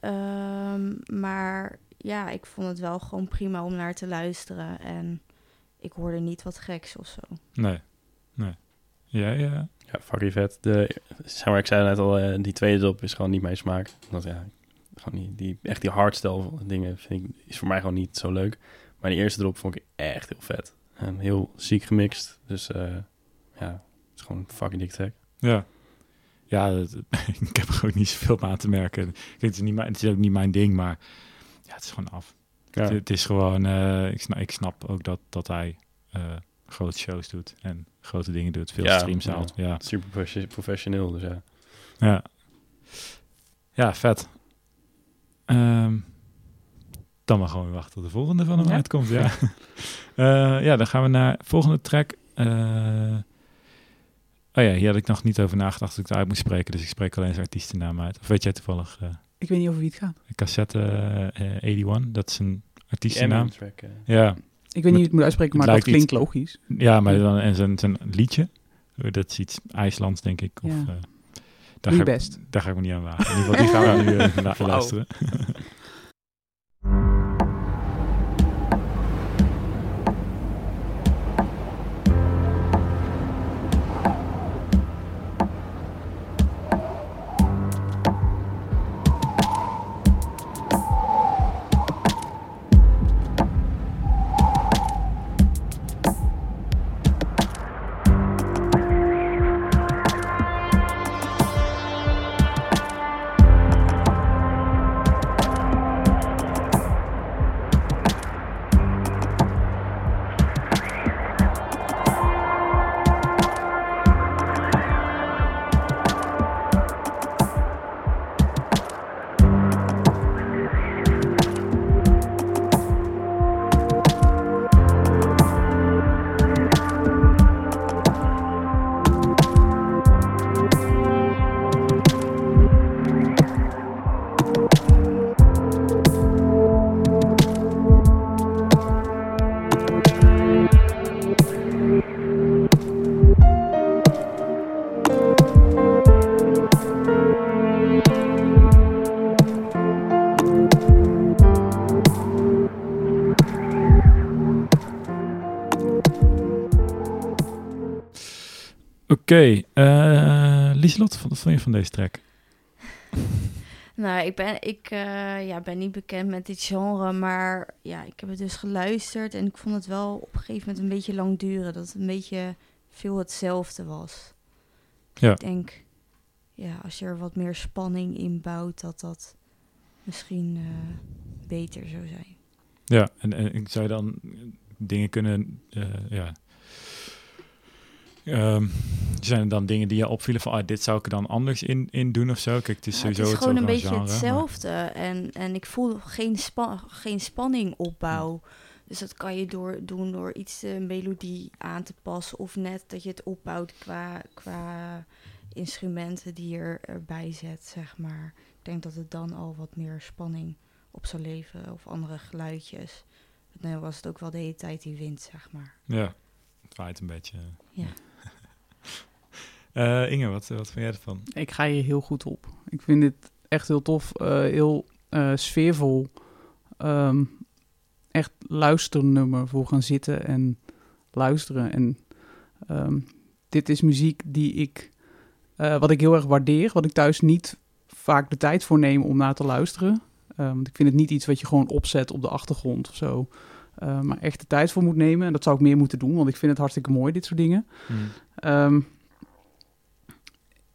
Ehm, maar ja, ik vond het wel gewoon prima om naar te luisteren. En ik hoorde niet wat geks of zo. Nee. Nee. Jij? Ja, Ja, fucking vet. De, zeg maar, ik zei net al, eh, die tweede dop is gewoon niet mijn smaak. Dat, ja, gewoon niet, die, echt die hardstyle dingen vind ik, is voor mij gewoon niet zo leuk. Maar die eerste drop vond ik echt heel vet. En heel ziek gemixt. Dus eh, ja, is gewoon een fucking dik track. Ja. Ja, dat- ik heb er gewoon niet zoveel aan te merken. Kijk, het, is niet mijn, het is ook niet mijn ding, maar ja, het is gewoon af. Ja. Het, het is gewoon, eh, ik, snap, ik snap ook dat, dat hij eh, grote shows doet en grote dingen doet, veel Ja, streams haalt. Ja. Super profe- professioneel, dus ja. Ja, ja vet. Ehm, dan maar gewoon weer wachten tot de volgende van hem uitkomt. Ja. Eh, ja, dan gaan we naar volgende track. Oh ja, hier had ik nog niet over nagedacht dat ik het uit moet spreken. Dus ik spreek alleen zijn artiestennaam uit. Of weet jij toevallig eh, Ik weet niet over wie het gaat. cassette eh, 81? Dat is een artiestennaam. Track. eh. Ja, Ik weet niet hoe je het moet uitspreken, maar dat klinkt logisch. ja, maar dan en zijn, zijn liedje. Dat is iets IJslands, denk ik. Of, Ja. eh, daar, ga ik, best. daar ga ik me niet aan wagen. In ieder geval, die gaan we nu eh, luisteren. Oké, eh Lieselot, wat vond je van deze track? Nou, ik ben, ik, eh, ja, ben niet bekend met dit genre, maar ja, ik heb het dus geluisterd en ik vond het wel op een gegeven moment een beetje lang duren. Dat het een beetje veel hetzelfde was. Ja. Ik denk, ja, als je er wat meer spanning in bouwt, dat dat misschien eh, beter zou zijn. Ja, en, en ik zou je dan dingen kunnen, ja. Ehm, zijn er dan dingen die je opvielen van, ah, dit zou ik er dan anders in, in doen of zo? Kijk, het is Ja, sowieso het is gewoon een beetje genre, maar- hetzelfde. En, en ik voel geen, spa geen spanning opbouw. Dus dat kan je door, doen door iets de melodie aan te passen. Of net dat je het opbouwt qua, qua instrumenten die je er, erbij zet, zeg maar. Ik denk dat het dan al wat meer spanning op zou leveren. Of andere geluidjes. Nu was het ook wel de hele tijd die wind, zeg maar. Ja, het waait een beetje. Ja. Eh, Inge, wat, wat vind jij ervan? Ik ga hier heel goed op. Ik vind dit echt heel tof. eh, heel eh, sfeervol. Ehm, echt luisternummer voor gaan zitten en luisteren. En ehm, dit is muziek die ik, wat ik heel erg waardeer. Wat ik thuis niet vaak de tijd voor neem om naar te luisteren. Eh, want ik vind het niet iets wat je gewoon opzet op de achtergrond of zo. Maar echt de tijd voor moet nemen. En dat zou ik meer moeten doen, want ik vind het hartstikke mooi, dit soort dingen. Ehm,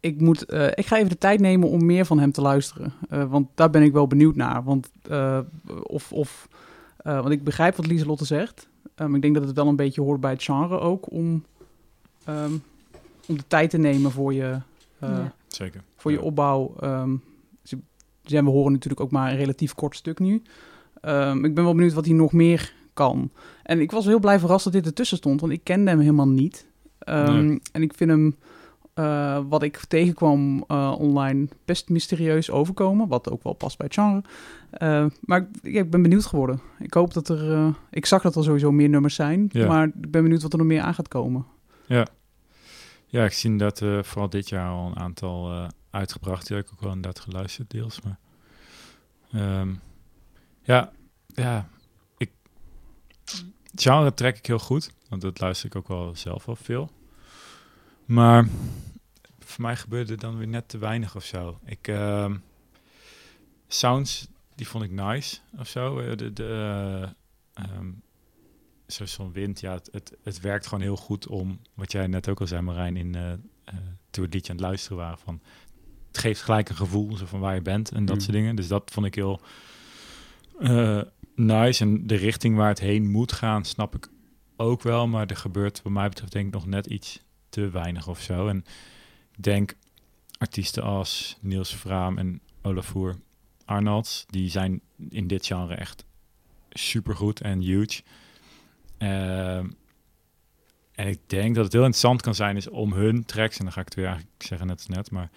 ik, moet, eh, ik ga even de tijd nemen om meer van hem te luisteren. Eh, want daar ben ik wel benieuwd naar. Want, eh, of, of, eh, want ik begrijp wat Lieselotte zegt. Eh, maar ik denk dat het wel een beetje hoort bij het genre ook. Om, ehm, om de tijd te nemen voor je, Eh, Ja. Zeker. Voor je Ja. opbouw. ehm, ze- ja, we horen natuurlijk ook maar een relatief kort stuk nu. Ehm, ik ben wel benieuwd wat hij nog meer kan. En ik was heel blij verrast dat dit ertussen stond, want ik kende hem helemaal niet. Ehm, Nee. En ik vind hem, eh, wat ik tegenkwam eh, online, best mysterieus overkomen. Wat ook wel past bij het genre. Eh, maar ik, ja, ik ben benieuwd geworden. Ik hoop dat er... ik zag dat er sowieso meer nummers zijn. Ja. Maar ik ben benieuwd wat er nog meer aan gaat komen. Ja. Ja, ik zie dat vooral dit jaar al een aantal uitgebracht. Die heb ik ook wel inderdaad geluisterd deels. Maar ehm, ja, ja, ik het genre trek ik heel goed, want dat luister ik ook wel zelf wel veel. Maar voor mij gebeurde dan weer net te weinig of zo. Ik ehm, sounds die vond ik nice of zo. Eh, De, de, eh, ehm, zoals zo'n wind, ja, het, het, het werkt gewoon heel goed om, wat jij net ook al zei, Marijn, in, eh, toen we het liedje aan het luisteren waren, van het geeft gelijk een gevoel zo van waar je bent en dat Mm. soort dingen. Dus dat vond ik heel nice. En de richting waar het heen moet gaan, snap ik ook wel, maar er gebeurt wat mij betreft denk ik nog net iets te weinig of zo. En ik denk artiesten als Niels Vraam en Olafur Arnolds, die zijn in dit genre echt supergoed en huge. Ehm, en ik denk dat het heel interessant kan zijn is om hun tracks, en dan ga ik het weer eigenlijk zeggen net net, maar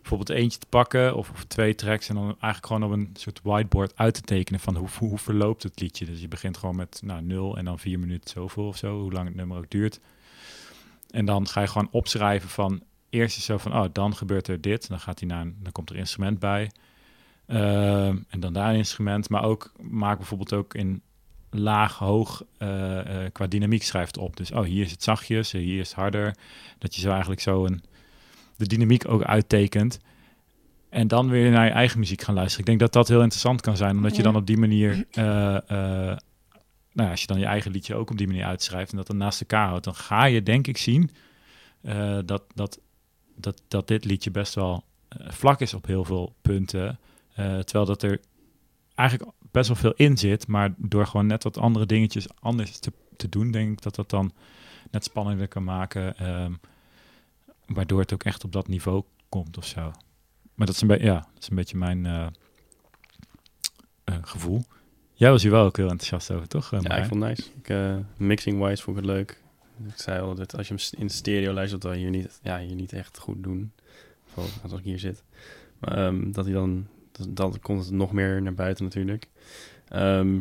bijvoorbeeld eentje te pakken of, of twee tracks en dan eigenlijk gewoon op een soort whiteboard uit te tekenen van hoe, hoe verloopt het liedje. Dus je begint gewoon met nou, nul en dan vier minuten zoveel of zo, hoe lang het nummer ook duurt. En dan ga je gewoon opschrijven van eerst is zo van, oh, dan gebeurt er dit. Dan gaat hij naar een, dan komt er instrument bij. Ehm, en dan daar een instrument. Maar ook maak bijvoorbeeld ook in laag, hoog eh, eh, qua dynamiek schrijft op. Dus oh, hier is het zachtjes, eh, hier is het harder. Dat je zo eigenlijk zo een, de dynamiek ook uittekent. En dan weer naar je eigen muziek gaan luisteren. Ik denk dat dat heel interessant kan zijn, omdat je dan op die manier, nou ja, als je dan je eigen liedje ook op die manier uitschrijft en dat dan naast elkaar houdt, dan ga je denk ik zien eh, dat, dat, dat, dat dit liedje best wel eh, vlak is op heel veel punten. Eh, terwijl dat er eigenlijk best wel veel in zit, maar door gewoon net wat andere dingetjes anders te, te doen, denk ik dat dat dan net spannender kan maken, ehm, waardoor het ook echt op dat niveau komt of zo. Maar dat is een, beetje ja, dat is een beetje mijn gevoel. Jij was hier wel ook heel enthousiast over, toch? eh, Ja, ik vond het nice. Ik, eh, mixing-wise vond ik het leuk. Ik zei al dat als je hem in stereo luistert, dat we hier niet, ja, hier niet echt goed doen. Vooral als ik hier zit. Maar ehm, dat hij dan, dat, dan komt het nog meer naar buiten natuurlijk. Ehm,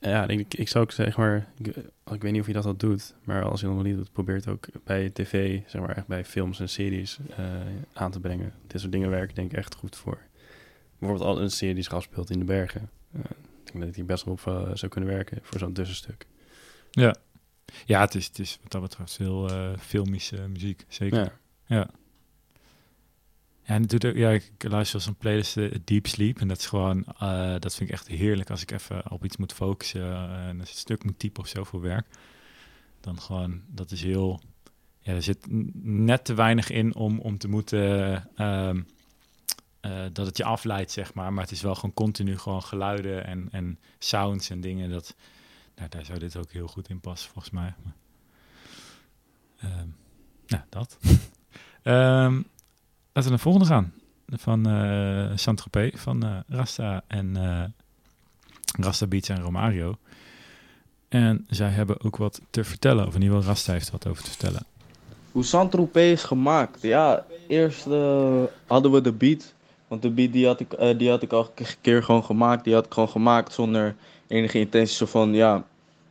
ja, ik, ik zou ook zeg maar, ik, ik weet niet of je dat al doet, maar als je dat nog niet doet, probeer het ook bij tv, zeg maar echt bij films en series eh, aan te brengen. Dit soort dingen werken denk ik echt goed voor. Bijvoorbeeld al een serie die zich afspeelt in de bergen. Eh, ik denk dat die best wel op eh, zou kunnen werken voor zo'n tussenstuk. Ja, ja het, is, het is wat dat betreft heel eh filmische muziek, zeker. Ja. Ja. Ja, en doet ook, ja, ik luister als een playlist eh, Deep Sleep. En dat is gewoon, dat vind ik echt heerlijk als ik even op iets moet focussen eh, en een stuk moet typen of zo voor werk. Dan gewoon, dat is heel, ja, er zit net te weinig in om, om te moeten, ehm, eh, dat het je afleidt, zeg maar. Maar het is wel gewoon continu gewoon geluiden en, en sounds en dingen. Dat, nou, daar zou dit ook heel goed in passen, volgens mij. Maar, ehm, ja, dat. Ehm, laten we naar de volgende gaan. Van eh Saint-Tropez, van eh, Rasta en eh, Rasta Beats en Romario. En zij hebben ook wat te vertellen, of in ieder geval Rasta heeft wat over te vertellen. Hoe Saint-Tropez is gemaakt? Ja, eerst hadden we de beat. Want de beat die had, ik, eh, die had ik al een keer gewoon gemaakt. Die had ik gewoon gemaakt zonder enige intentie zo van, ja,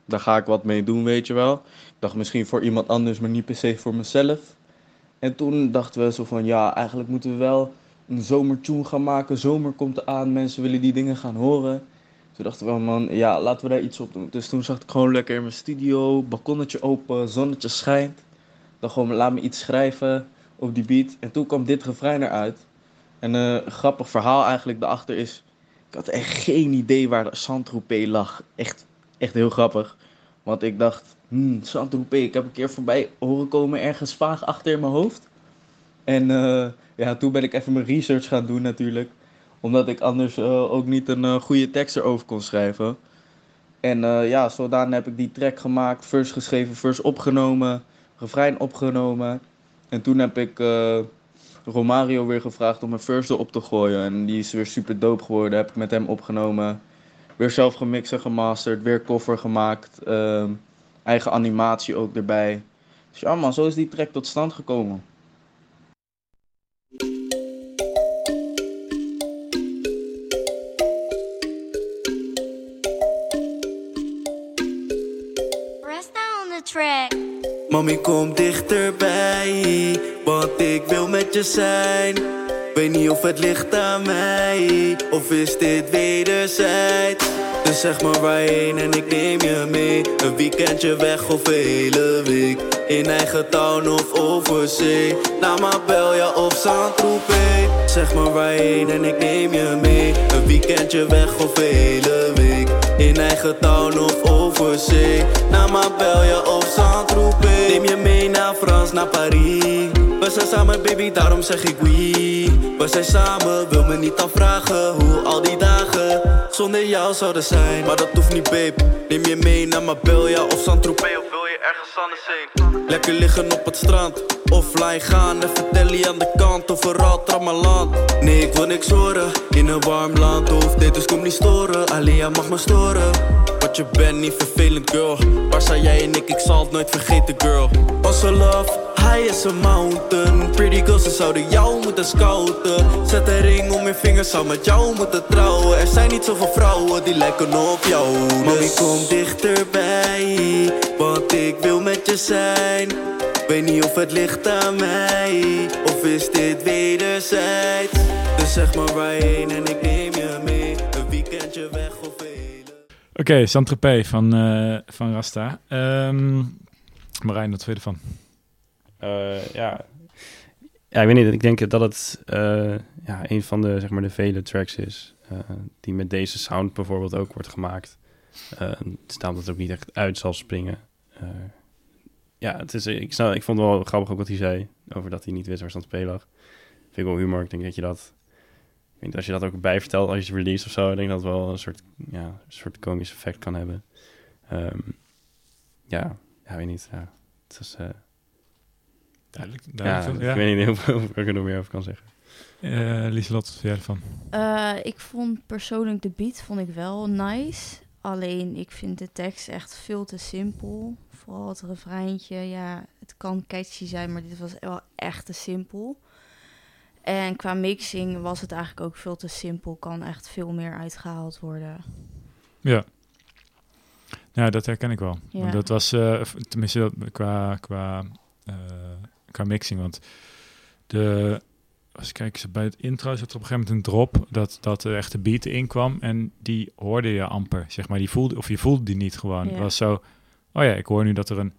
daar ga ik wat mee doen, weet je wel. Ik dacht misschien voor iemand anders, maar niet per se voor mezelf. En toen dachten we zo van, ja, eigenlijk moeten we wel een zomertune gaan maken. Zomer komt eraan, mensen willen die dingen gaan horen. Toen dachten we, man, ja, laten we daar iets op doen. Dus toen zat ik gewoon lekker in mijn studio, balkonnetje open, zonnetje schijnt. Dan gewoon, laat me iets schrijven op die beat. En toen kwam dit refrein eruit. En eh, een grappig verhaal eigenlijk daarachter is... Ik had echt geen idee waar Saint-Tropez lag. Echt, echt heel grappig. Want ik dacht, hmm, Saint-Tropez, ik heb een keer voorbij horen komen ergens vaag achter in mijn hoofd. En eh, ja, toen ben ik even mijn research gaan doen natuurlijk. Omdat ik anders eh, ook niet een goede tekst erover kon schrijven. En ja, zodanig heb ik die track gemaakt, first geschreven, first opgenomen, refrein opgenomen. En toen heb ik Romario weer gevraagd om een verse erop te gooien. En die is weer super dope geworden. Heb ik met hem opgenomen. Weer zelf gemixt en gemasterd. Weer cover gemaakt. ehm, eigen animatie ook erbij. Dus ja man, zo is die track tot stand gekomen. Mami, kom dichterbij, want ik wil met je zijn. Weet niet of het ligt aan mij, of is dit wederzijds. Dus zeg maar waarheen en ik neem je mee. Een weekendje weg of hele week. In eigen town of over zee. Naar Marbella of Saint-Tropez. Zeg maar waarheen en ik neem je mee. Een weekendje weg of hele week. In eigen town of over zee. Naar Marbella of Saint-Tropez. Neem je mee naar Frans, naar Paris. We zijn samen baby, daarom zeg ik oui. We zijn samen, wil me niet afvragen hoe al die dagen zonder jou zouden zijn. Maar dat hoeft niet babe, neem je mee naar Marbella of Saint-Tropez. Of wil je ergens anders heen? Lekker liggen op het strand, offline gaan en vertellen je aan de kant overal trammeland. Nee, ik wil niks horen, in een warm land hoeft dit dus kom niet storen. Alleen jij mag me storen. Want je bent niet vervelend girl Waar jij en ik, ik zal het nooit vergeten girl. Onze love, high as a mountain. Pretty girls, ze zouden jou moeten scouten. Zet een ring om je vingers, zou met jou moeten trouwen. Er zijn niet zoveel vrouwen die lijken op jou. Mami, kom dichterbij Want ik wil met je zijn. Weet niet of het ligt aan mij Of is dit wederzijds? Dus zeg maar waarheen en ik neem je mee. Een weekendje weg of Oké, Saint-Tropez van, eh, van Rasta. Ehm Marijn, wat vind je ervan? Eh, ja. ja, ik weet niet. Ik denk dat het eh, ja, een van de, zeg maar, de vele tracks is die met deze sound bijvoorbeeld ook wordt gemaakt. Staan dat het ook niet echt uit zal springen. Ja, het is, ik, ik vond het wel grappig ook wat hij zei over dat hij niet wist waar Saint-Tropez lag. Vind ik wel humor. Ik denk dat je dat... Ik denk dat als je dat ook bij vertelt als je het release of zo, ik denk dat het wel een soort, ja, een soort komisch effect kan hebben. Ehm, ja, ja, weet niet. Ja, het is... eh, Duidelijk. ja, duidelijk ja. ik weet niet heel veel of ik er nog meer over kan zeggen. Eh Lieselot, wat vind jij ervan? Eh, ik vond persoonlijk de beat vond ik wel nice. Alleen ik vind de tekst echt veel te simpel. Vooral het refreintje. Ja, het kan catchy zijn, maar dit was wel echt te simpel. En qua mixing was het eigenlijk ook veel te simpel. Kan echt veel meer uitgehaald worden. Ja. Ja, dat herken ik wel. Ja. Want dat was, eh, tenminste dat- qua, qua, eh, qua mixing, want de, als ik kijk, bij het intro zat er op een gegeven moment een drop, dat, dat er echt de beat in kwam en die hoorde je amper, zeg maar. Die voelde, of je voelde die niet gewoon. Ja. Het was zo, oh ja, ik hoor nu dat er een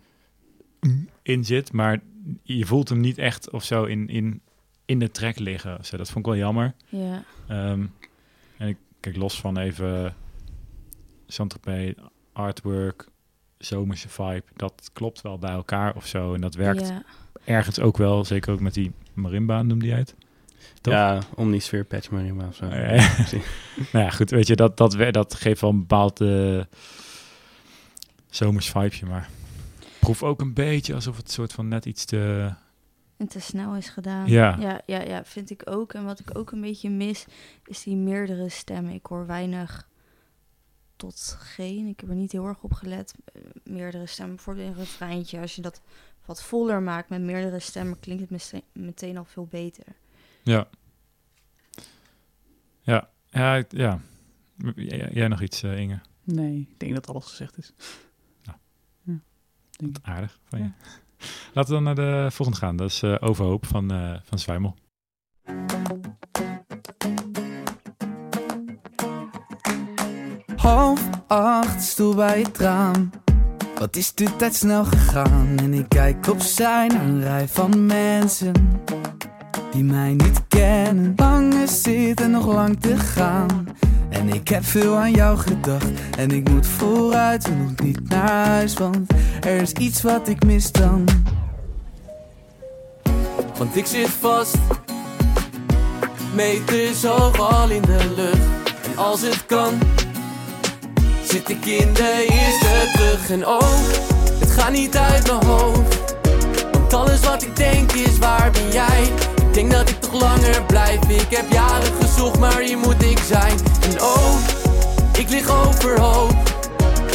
in zit, maar je voelt hem niet echt of zo in, in, in de track liggen. Zo, dat vond ik wel jammer. Ja. Ehm, en ik kijk los van even Saint-Tropez, artwork, zomerse vibe. Dat klopt wel bij elkaar of zo. En dat werkt Ja. ergens ook wel. Zeker ook met die marimba noemde jij het. Toch? Ja, Omnisphere Patch Marimba of zo. Eh, nou ja, goed. Weet je, dat, dat, we- dat geeft wel een bepaald eh, zomers vibeje. Maar proef ook een beetje alsof het soort van net iets te... En te snel is gedaan. Ja. ja. Ja, ja, vind ik ook. En wat ik ook een beetje mis, is die meerdere stemmen. Ik hoor weinig tot geen. Ik heb er niet heel erg op gelet. Eh, meerdere stemmen. Bijvoorbeeld in een refreintje. Als je dat wat voller maakt met meerdere stemmen, klinkt het mete- meteen al veel beter. Ja. Ja. Ja. ja. Jij nog iets, eh, Inge? Nee, ik denk dat alles gezegd is. Wat aardig van je. Laten we dan naar de volgende gaan. Dat is eh, Overhoop van, eh van Zwijmel. Half acht, stoel bij het raam. Wat is de tijd snel gegaan? En ik kijk opzij naar een rij van mensen die mij niet kennen. Lange zitten, nog lang te gaan. En ik heb veel aan jou gedacht. En ik moet vooruit en nog niet naar huis, want er is iets wat ik mis dan. Want ik zit vast, meters hoog al in de lucht. En als het kan, zit ik in de eerste terug. En oh, het gaat niet uit mijn hoofd. Want alles wat ik denk is waar ben jij? Langer blijf. Ik heb jaren gezocht, maar hier moet ik zijn. En oh, ik lig overhoop.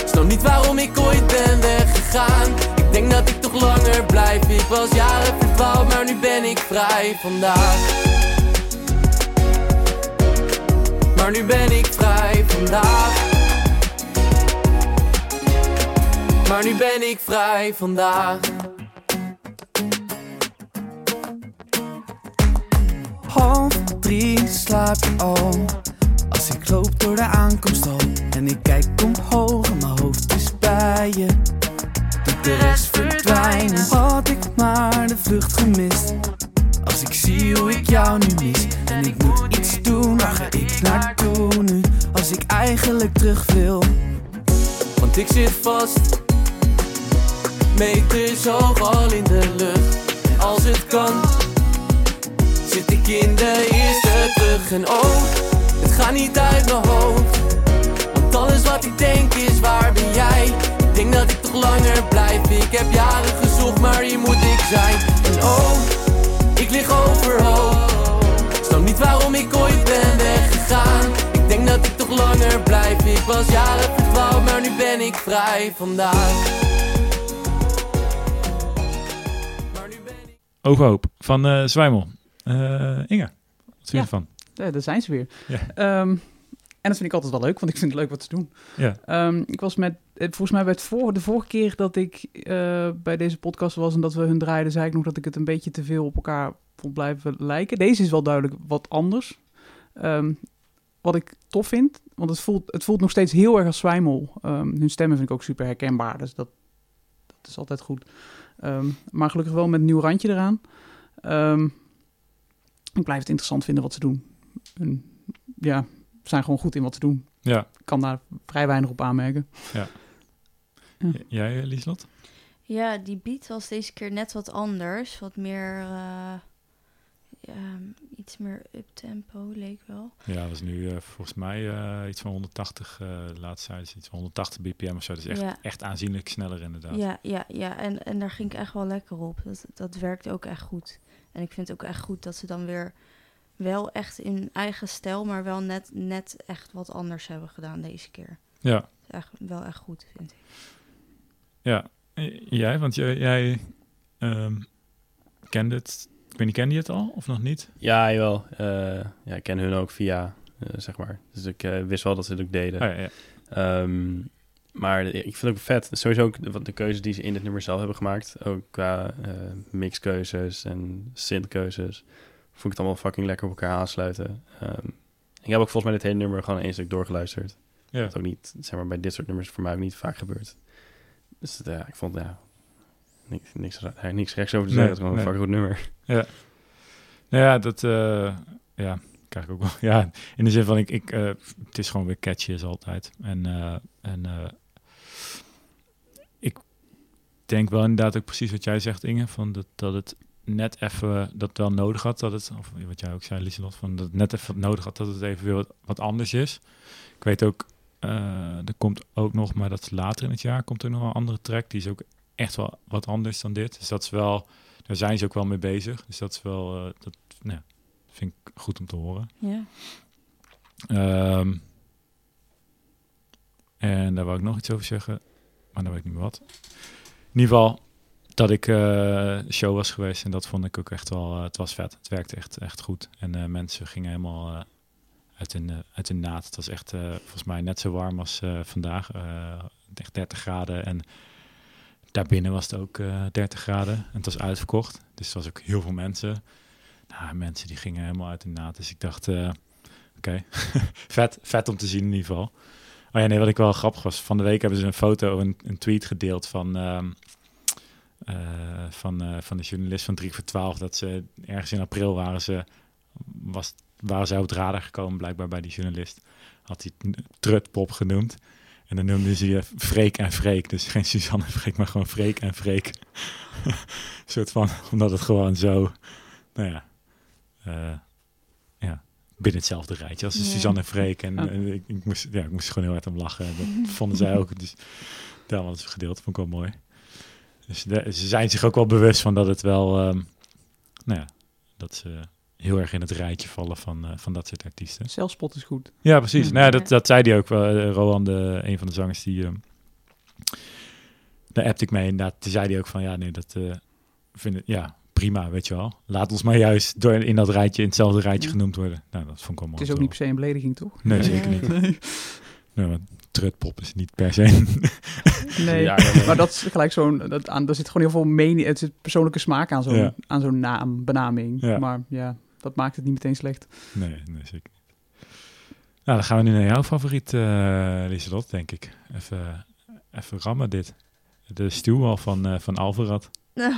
Snap niet waarom ik ooit ben weggegaan. Ik denk dat ik toch langer blijf. Ik was jaren verdwaald, maar nu ben ik vrij vandaag. Maar nu ben ik vrij vandaag. Maar nu ben ik vrij vandaag Half drie slaap je al. Als ik loop door de aankomsthal En ik kijk omhoog en mijn hoofd is bij je. Doet de rest verdwijnen. Had ik maar de vlucht gemist. Als ik zie hoe ik jou nu mis En ik moet iets doen, waar ga ik naartoe nu? Als ik eigenlijk terug wil. Want ik zit vast. Meters hoog al in de lucht. En als het kan Zit ik in de eerste terug En oh, het gaat niet uit mijn hoofd Want alles wat ik denk is waar ben jij? Ik denk dat ik toch langer blijf Ik heb jaren gezocht maar hier moet ik zijn. En oh, ik lig overhoop. Snap niet waarom ik ooit ben weggegaan. Ik denk dat ik toch langer blijf Ik was jaren verdwaald maar nu ben ik vrij vandaag. Overhoop van eh Zwijmel. Eh, Inge, wat vind je ervan? Ja, daar zijn ze weer. Ja. Ehm, en dat vind ik altijd wel leuk, want ik vind het leuk wat ze doen. Ja. Ehm, ik was met, eh, volgens mij bij het voor, de vorige keer dat ik eh, bij deze podcast was en dat we hun draaiden, zei ik nog dat ik het een beetje te veel op elkaar vond blijven lijken. Deze is wel duidelijk wat anders. Ehm, wat ik tof vind, want het voelt, het voelt nog steeds heel erg als Zwijmel. Hun stemmen vind ik ook super herkenbaar, dus dat, dat is altijd goed. Maar gelukkig wel met een nieuw randje eraan. Ik blijf het interessant vinden wat ze doen. En, ja, ze zijn gewoon goed in wat ze doen. Ja. Ik kan daar vrij weinig op aanmerken. Ja. Ja. Jij, eh, Lieslot? Ja, die beat was deze keer net wat anders. Wat meer, eh, iets meer up-tempo leek wel. Ja, dat was nu eh, volgens mij eh, iets van 180, eh laatst zei ze iets van 180 bpm of zo. Dus echt, Ja. echt aanzienlijk sneller inderdaad. Ja, ja, ja. En, en daar ging ik echt wel lekker op. Dat, dat werkt ook echt goed. En ik vind het ook echt goed dat ze dan weer wel echt in eigen stijl, maar wel net, net echt wat anders hebben gedaan deze keer. Ja. Is echt, wel echt goed, vind ik. Ja, jij, want jij, jij ehm, kende het, ik weet niet, kende je het al of nog niet? Ja, jawel. Eh, ja, ik ken hun ook via, eh, zeg maar. Dus ik eh, wist wel dat ze het ook deden. Oh, ja, ja. Ehm, maar ik vind het ook vet. Sowieso ook de, de keuzes die ze in het nummer zelf hebben gemaakt. Ook qua mixkeuzes en synthkeuzes. Vond ik het allemaal fucking lekker op elkaar aansluiten. Ehm, ik heb ook volgens mij dit hele nummer gewoon één stuk doorgeluisterd. Ja. Dat ook niet, zeg maar, bij dit soort nummers voor mij ook niet vaak gebeurt. Dus ja, ik vond, ja, niks, niks, niks rechts over te zeggen. het is gewoon een nee. goed nummer. Ja. Nou ja, dat eh, ja, krijg ik ook wel. Ja, in de zin van, ik, ik, eh, het is gewoon weer catchy als altijd. En, eh, en ik denk wel inderdaad ook precies wat jij zegt, Inge, van dat, dat het net even dat wel nodig had, dat het, of wat jij ook zei, Lieselot, van dat het net even nodig had dat het even weer wat, wat anders is. Ik weet ook, eh, er komt ook nog, maar dat is later in het jaar, komt er nog een andere track, die is ook echt wel wat anders dan dit. Dus dat is wel, daar zijn ze ook wel mee bezig. Dus dat is wel, eh, dat nou, vind ik goed om te horen. Ja. Ehm, en daar wou ik nog iets over zeggen, maar dan weet ik niet meer wat. In ieder geval dat ik de show was geweest en dat vond ik ook echt wel, eh, het was vet. Het werkte echt, echt goed. En mensen gingen helemaal uit, eh, uit hun naad. Het was echt volgens mij net zo warm als vandaag. echt 30 graden en daarbinnen was het ook eh 30 graden. En het was uitverkocht, dus er was ook heel veel mensen. Nou, mensen die gingen helemaal uit hun naad. Dus ik dacht, eh, oké, vet, vet om te zien in ieder geval. Oh ja, nee, wat ik wel grappig was. Van de week hebben ze een foto, een, een tweet gedeeld van, eh, van, eh, van de journalist van 3 voor 12. Dat ze ergens in april waren ze, was, waren ze op het radar gekomen, blijkbaar bij die journalist. Had hij Trutpop genoemd. En dan noemde ze je Freek en Freek. Dus geen Suzanne en Freek, maar gewoon Freek en Freek. Een soort van, omdat het gewoon zo, nou ja, eh, ja binnen hetzelfde rijtje als. Suzanne en Freek. En Ja. eh, ik, ik, moest, ja, ik moest gewoon heel hard om lachen. En dat vonden zij ook. Dus daarom hadden ze gedeeld. Vond ik wel mooi. Dus de- ze zijn zich ook wel bewust van dat het wel, ehm, nou ja, dat ze heel erg in het rijtje vallen van, eh, van dat soort artiesten. Zelfspot is goed. Ja, precies. Ja. Nou, ja, dat, dat zei hij ook wel. eh, Roland, een van de zangers, die... ehm daar appte ik mee inderdaad. Toen zei hij ook van, ja, nee, dat eh vind ik... Ja, prima, weet je wel. Laat ons maar juist door in dat rijtje, in hetzelfde rijtje genoemd worden. Nou, dat vond ik allemaal Het is ook niet per se een belediging, toch? Nee, zeker niet. Nee. Nee, want trutpop is niet per se... Nee, Ja, ja, nee. maar dat is gelijk zo'n... Dat aan, er zit gewoon heel veel mening... Het zit persoonlijke smaak aan zo'n Ja. aan zo'n naam, benaming. Ja. Maar ja, dat maakt het niet meteen slecht. Nee, nee, zeker niet. Nou, dan gaan we nu naar jouw favoriet, eh Lieselot, denk ik. Even, even rammen dit. De stuwwal van, eh van Alvarad. Nou,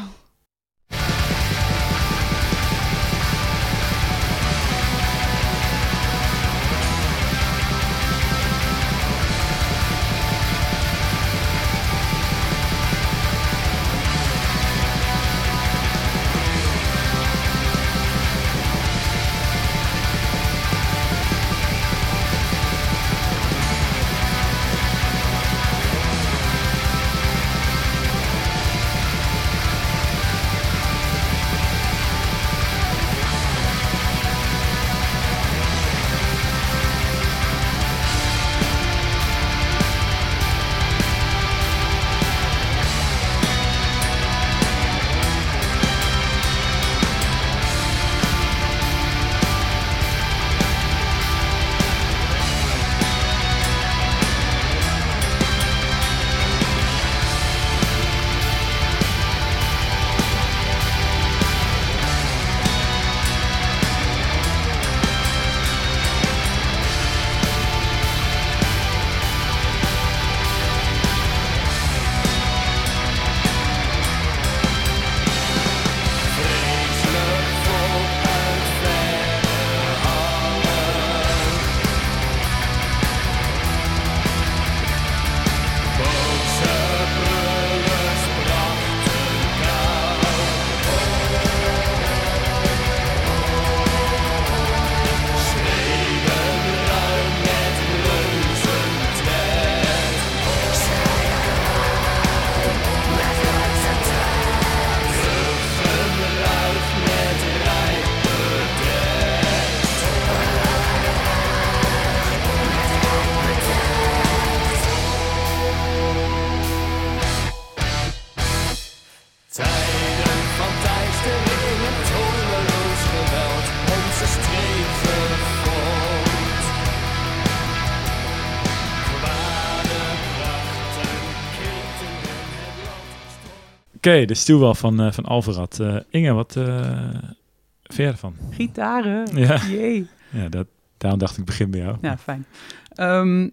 Oké, de stuwwal van, eh, van Alvarad. Eh, Inge, wat vind jij ervan? Gitaren. Ja. Jee. Ja, dat, daarom dacht ik, begin bij jou. Ja, fijn. Ehm,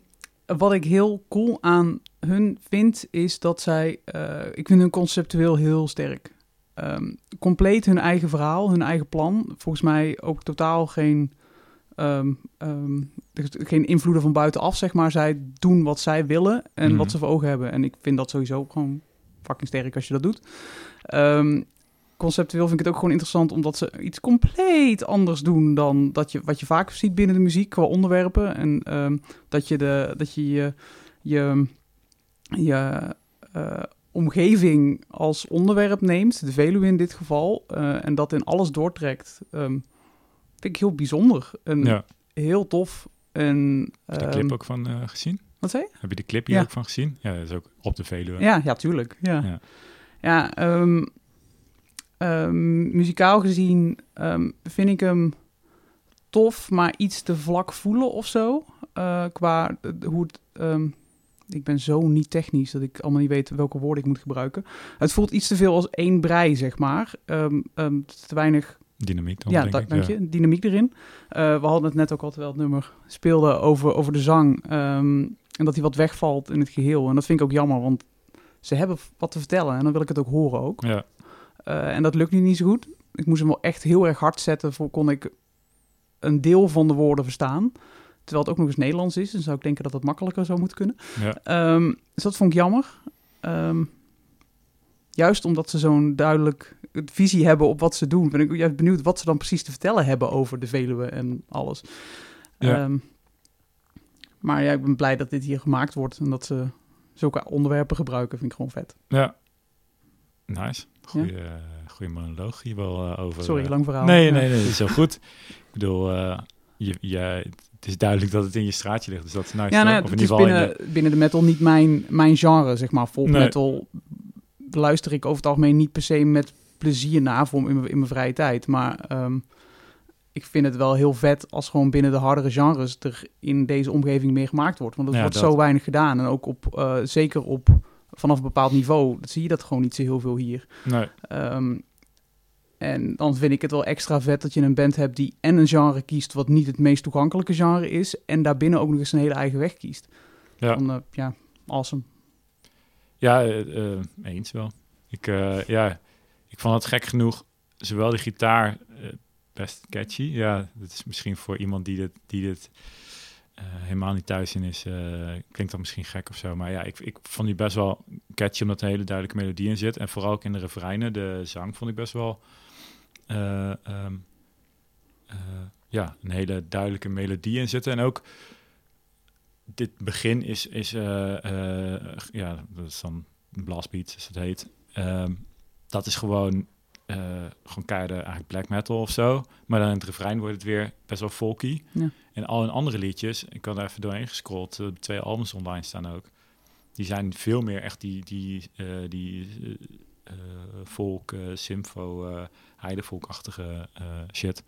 wat ik heel cool aan hun vind, is dat zij... eh, ik vind hun conceptueel heel sterk. Ehm, compleet hun eigen verhaal, hun eigen plan. Volgens mij ook totaal geen... ehm, is geen invloeden van buitenaf, zeg maar. Zij doen wat zij willen en Mhm. wat ze voor ogen hebben. En ik vind dat sowieso gewoon fucking sterk als je dat doet. Ehm, conceptueel vind ik het ook gewoon interessant omdat ze iets compleet anders doen dan dat je, wat je vaak ziet binnen de muziek qua onderwerpen. En ehm, dat je, de, dat je je, je, je eh, omgeving als onderwerp neemt, de Veluwe in dit geval, eh, en dat in alles doortrekt. Ehm, vind ik heel bijzonder en Ja. heel tof. En, Heb je de clip ook van eh, gezien? Wat zei je? Heb je de clip hier Ja. ook van gezien? Ja, dat is ook op de Veluwe. Ja, ja, tuurlijk. Ja, Ja. ja. ehm, ehm, muzikaal gezien ehm, vind ik hem tof, maar iets te vlak voelen of zo. Eh, qua hoe het... ik ben zo niet technisch dat ik allemaal niet weet welke woorden ik moet gebruiken. Het voelt iets te veel als één brei, zeg maar. Te weinig Dynamiek dan, ja, denk da- ik. dank Ja. je. Dynamiek erin. Eh, we hadden het net ook al terwijl het nummer speelde over, over de zang. ehm, en dat hij wat wegvalt in het geheel. En dat vind ik ook jammer, want ze hebben wat te vertellen. En dan wil ik het ook horen ook. Ja. Eh, en dat lukt nu niet zo goed. Ik moest hem wel echt heel erg hard zetten voor kon ik een deel van de woorden verstaan. Terwijl het ook nog eens Nederlands is. Dan zou ik denken dat dat makkelijker zou moeten kunnen. Ja. Ehm, dus dat vond ik jammer. Ehm, juist omdat ze zo'n duidelijk visie hebben op wat ze doen, ben ik juist benieuwd wat ze dan precies te vertellen hebben over de Veluwe en alles. Ja. Ehm, maar ja, ik ben blij dat dit hier gemaakt wordt en dat ze zulke onderwerpen gebruiken, vind ik gewoon vet. Ja. Nice. Goeie, eh, goeie monoloog hier wel eh, over. Sorry, eh. lang verhaal. Nee, Ja. nee, nee, dat is heel goed. Ik bedoel, je, je, het is duidelijk dat het in je straatje ligt, dus dat is nice. Ja, nou, Of het in is ieder geval in binnen, binnen de metal niet mijn, mijn genre, zeg maar. Folk Nee. metal luister ik over het algemeen niet per se met plezier naar voor in mijn, in mijn vrije tijd. Maar ehm, ik vind het wel heel vet als gewoon binnen de hardere genres er in deze omgeving meer gemaakt wordt. Want er Ja, wordt dat. zo weinig gedaan. En ook op, eh, zeker op vanaf een bepaald niveau, dat zie je dat gewoon niet zo heel veel hier. Nee. Ehm, en dan vind ik het wel extra vet dat je een band hebt die en een genre kiest wat niet het meest toegankelijke genre is. En daarbinnen ook nog eens een hele eigen weg kiest. Ja. Dan, eh, ja, awesome. Ja, eh, eens wel. Ik, ja, ik vond het gek genoeg, zowel de gitaar best catchy. Ja, dat is misschien voor iemand die dit, die dit eh, helemaal niet thuis in is, eh, klinkt dat misschien gek of zo. Maar ja, ik, ik vond die best wel catchy, omdat er een hele duidelijke melodie in zit. En vooral ook in de refreinen, de zang vond ik best wel... eh, ehm, eh, ja, een hele duidelijke melodie in zitten. En ook dit begin is, is ja, dat is dan blastbeat, zoals het heet. Ehm, dat is gewoon, eh gewoon keiharde eigenlijk black metal of zo. Maar dan in het refrein wordt het weer best wel folky. Ja. En al hun andere liedjes, ik had er even doorheen gescrolld, eh, twee albums online staan ook. Die zijn veel meer echt die, die, eh, die folk, symfo, heidevolkachtige shit.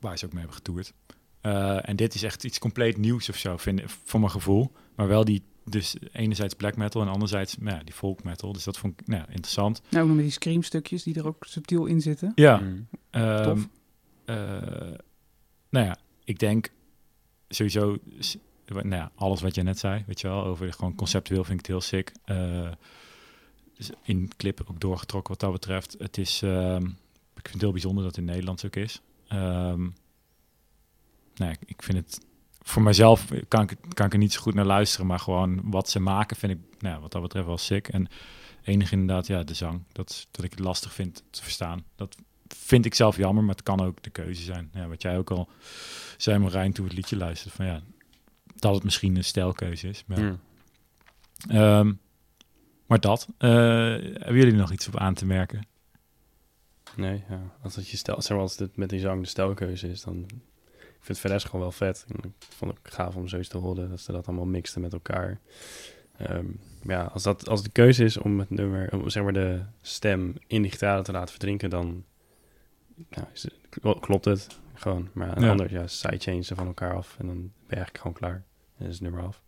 Waar ze ook mee hebben getoerd. En dit is echt iets compleet nieuws of zo, vind, voor mijn gevoel. Maar wel die, dus enerzijds black metal en anderzijds nou ja, die folk metal. Dus dat vond ik nou, ja, interessant. Nou, ook nog met die screamstukjes die er ook subtiel in zitten. Ja. Mm. Ehm, Tof. eh, nou ja, ik denk sowieso, nou ja, alles wat je net zei, weet je wel, over gewoon conceptueel vind ik het heel sick. Eh, dus in clip ook doorgetrokken wat dat betreft. Het is, ehm, ik vind het heel bijzonder dat het in Nederlands ook is. Ehm, nou ja, ik vind het, voor mijzelf kan ik, kan ik er niet zo goed naar luisteren, maar gewoon wat ze maken vind ik, nou ja, wat dat betreft wel sick. En enig inderdaad, ja, de zang, dat, dat ik het lastig vind te verstaan. Dat vind ik zelf jammer, maar het kan ook de keuze zijn. Ja, wat jij ook al zei, Marijn, toen het liedje luisterde, van ja, dat het misschien een stijlkeuze is. Maar, Hmm. Ehm, maar dat, eh, hebben jullie nog iets op aan te merken? Nee, ja. Als het je stel, zeg maar, als dit met die zang de stelkeuze is, dan vind het verder gewoon wel vet. En ik vond het gaaf om zoiets te horen, dat ze dat allemaal mixten met elkaar. Ehm, ja, als, dat, als de keuze is om het nummer, om zeg maar de stem in gitaar te laten verdrinken, dan is het- kl- klopt het gewoon. Maar Ja. anders, ja, sidechain ze van elkaar af en dan ben je eigenlijk gewoon klaar. En is het nummer af.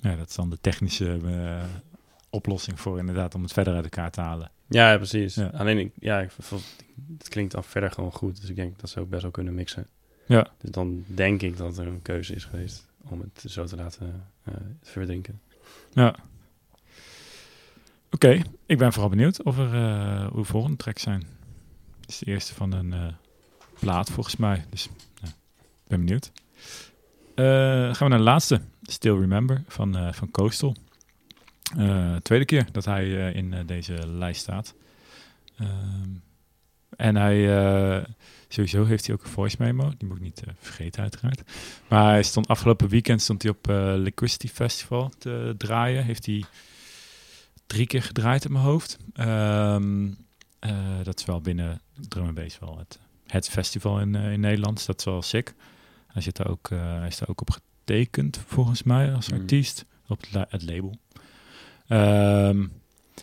Ja, dat is dan de technische eh, oplossing voor inderdaad om het verder uit elkaar te halen. Ja, precies. Ja. Alleen, ik, ja, ik, het klinkt dan verder gewoon goed. Dus ik denk dat ze ook best wel kunnen mixen. Ja. Dus dan denk ik dat er een keuze is geweest om het zo te laten eh, verdrinken. Ja. Oké, ik ben vooral benieuwd of er eh hoe volgende tracks zijn. Het is de eerste van een eh, plaat volgens mij, dus ja, ik ben benieuwd. Gaan we naar de laatste, Still Remember van, van Coastal. Tweede keer dat hij in deze lijst staat. Ehm, en hij, sowieso heeft hij ook een voice memo, die moet ik niet eh, vergeten uiteraard. Maar hij stond afgelopen weekend stond hij op eh Liquidity Festival te draaien. Heeft hij drie keer gedraaid in mijn hoofd. Ehm, eh, dat is wel binnen Drum and Bass wel het, het festival in, in Nederland. Dus dat is wel sick. Hij, zit daar ook, hij is daar ook op getekend volgens mij als Mm. artiest op het, la- het label. Ehm,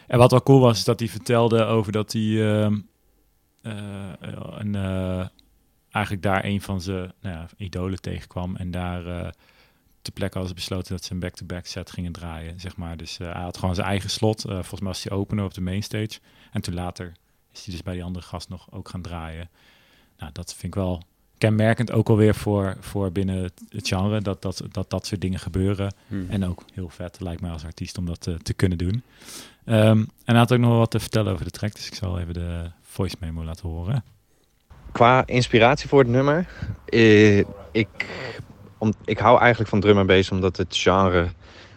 en wat wel cool was, is dat hij vertelde over dat hij ehm, eh, een, eh, eigenlijk daar een van zijn nou ja, idolen tegenkwam. En daar eh ter plekke hadden ze besloten dat ze een back-to-back set gingen draaien. Zeg maar. Dus eh, hij had gewoon zijn eigen slot. Eh, volgens mij was hij opener op de mainstage. En toen later is hij dus bij die andere gast nog ook gaan draaien. Nou, dat vind ik wel kenmerkend ook alweer voor, voor binnen het, genre. Dat dat, dat dat soort dingen gebeuren. Hmm. En ook heel vet, lijkt mij als artiest, om dat eh, te kunnen doen. Ehm, en hij had ook nog wat te vertellen over de track. Dus ik zal even de voice memo laten horen. Qua inspiratie voor het nummer, eh, ik, om, ik hou eigenlijk van drum en bass omdat het genre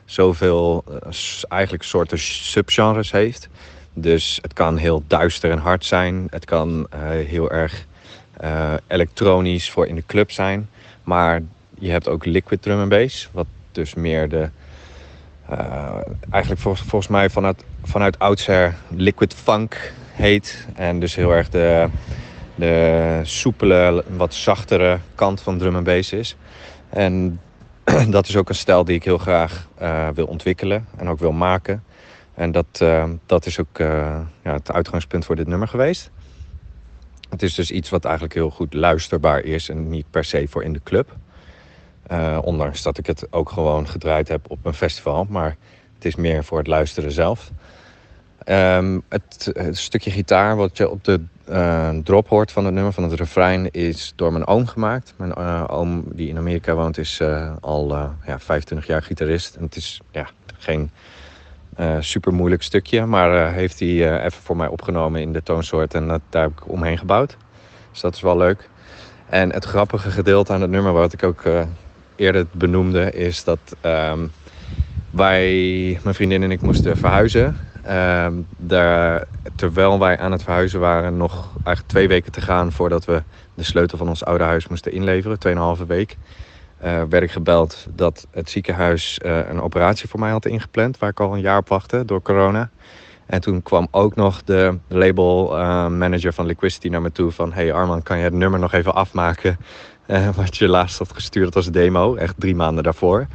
zoveel eh, eigenlijk soorten subgenres heeft. Dus het kan heel duister en hard zijn. Het kan eh, heel erg eh, elektronisch voor in de club zijn. Maar je hebt ook liquid drum en bass, wat dus meer de eigenlijk vol- volgens mij vanuit, vanuit oudsher liquid funk heet. En dus heel erg de, de soepele, wat zachtere kant van drum en bass is. En dat is ook een stijl die ik heel graag eh, wil ontwikkelen en ook wil maken. En dat, eh, dat is ook eh, ja, het uitgangspunt voor dit nummer geweest. Het is dus iets wat eigenlijk heel goed luisterbaar is en niet per se voor in de club. Ondanks dat ik het ook gewoon gedraaid heb op een festival. Maar het is meer voor het luisteren zelf. Ehm, het, stukje gitaar wat je op de eh, drop hoort van het nummer, van het refrein, is door mijn oom gemaakt. Mijn eh, oom die in Amerika woont is eh, al ja, 25 jaar gitarist. En het is ja, geen super moeilijk stukje, maar heeft hij even voor mij opgenomen in de toonsoort en daar heb ik omheen gebouwd. Dus dat is wel leuk. En het grappige gedeelte aan het nummer, wat ik ook eerder benoemde, is dat ehm, wij, mijn vriendin en ik, moesten verhuizen. Ehm, daar, terwijl wij aan het verhuizen waren, nog eigenlijk twee weken te gaan voordat we de sleutel van ons oude huis moesten inleveren, 2,5 week, eh, werd ik gebeld dat het ziekenhuis eh, een operatie voor mij had ingepland, waar ik al een jaar op wachtte door corona. En toen kwam ook nog de label eh, manager van Liquidity naar me toe van... Hey Arman, kan je het nummer nog even afmaken eh, wat je laatst had gestuurd als demo, echt drie maanden daarvoor,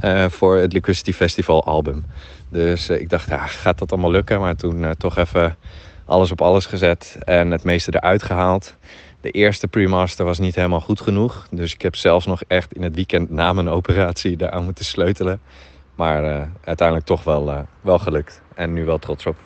eh, voor het Liquidity Festival album. Dus ik dacht, ja, gaat dat allemaal lukken? Maar toen toch even alles op alles gezet en het meeste eruit gehaald. De eerste pre-master was niet helemaal goed genoeg. Dus ik heb zelfs nog echt in het weekend na mijn operatie daaraan moeten sleutelen. Maar uiteindelijk toch wel, wel gelukt. En nu wel trots op.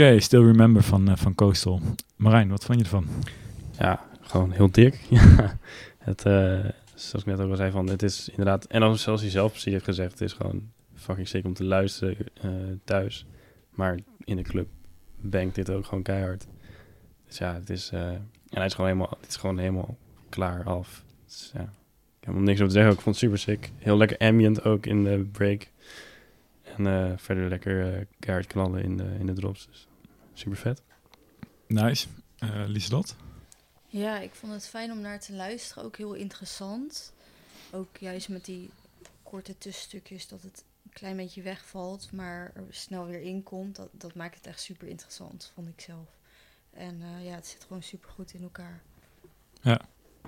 Oké, Still Remember van, eh, van Coastal. Marijn, wat vond je ervan? Ja, gewoon heel dik. Het, eh, zoals ik net ook al zei, van, het is inderdaad... En dan zoals hij zelf precies heeft gezegd, het is gewoon fucking sick om te luisteren eh, thuis. Maar in de club bangt dit ook gewoon keihard. Dus ja, het is... en hij is gewoon helemaal, het is gewoon helemaal klaar af. Dus, ja, ik heb hem niks over te zeggen. Ik vond het super sick. Heel lekker ambient ook in de break. En verder lekker eh keihard knallen in de, in de drops. Dus super vet. Nice. Eh Lieselot? Ja, ik vond het fijn om naar te luisteren. Ook heel interessant. Ook juist met die korte tussenstukjes dat het een klein beetje wegvalt, maar er snel weer in komt. Dat, dat maakt het echt super interessant, vond ik zelf. En eh, ja, het zit gewoon super goed in elkaar. Ja,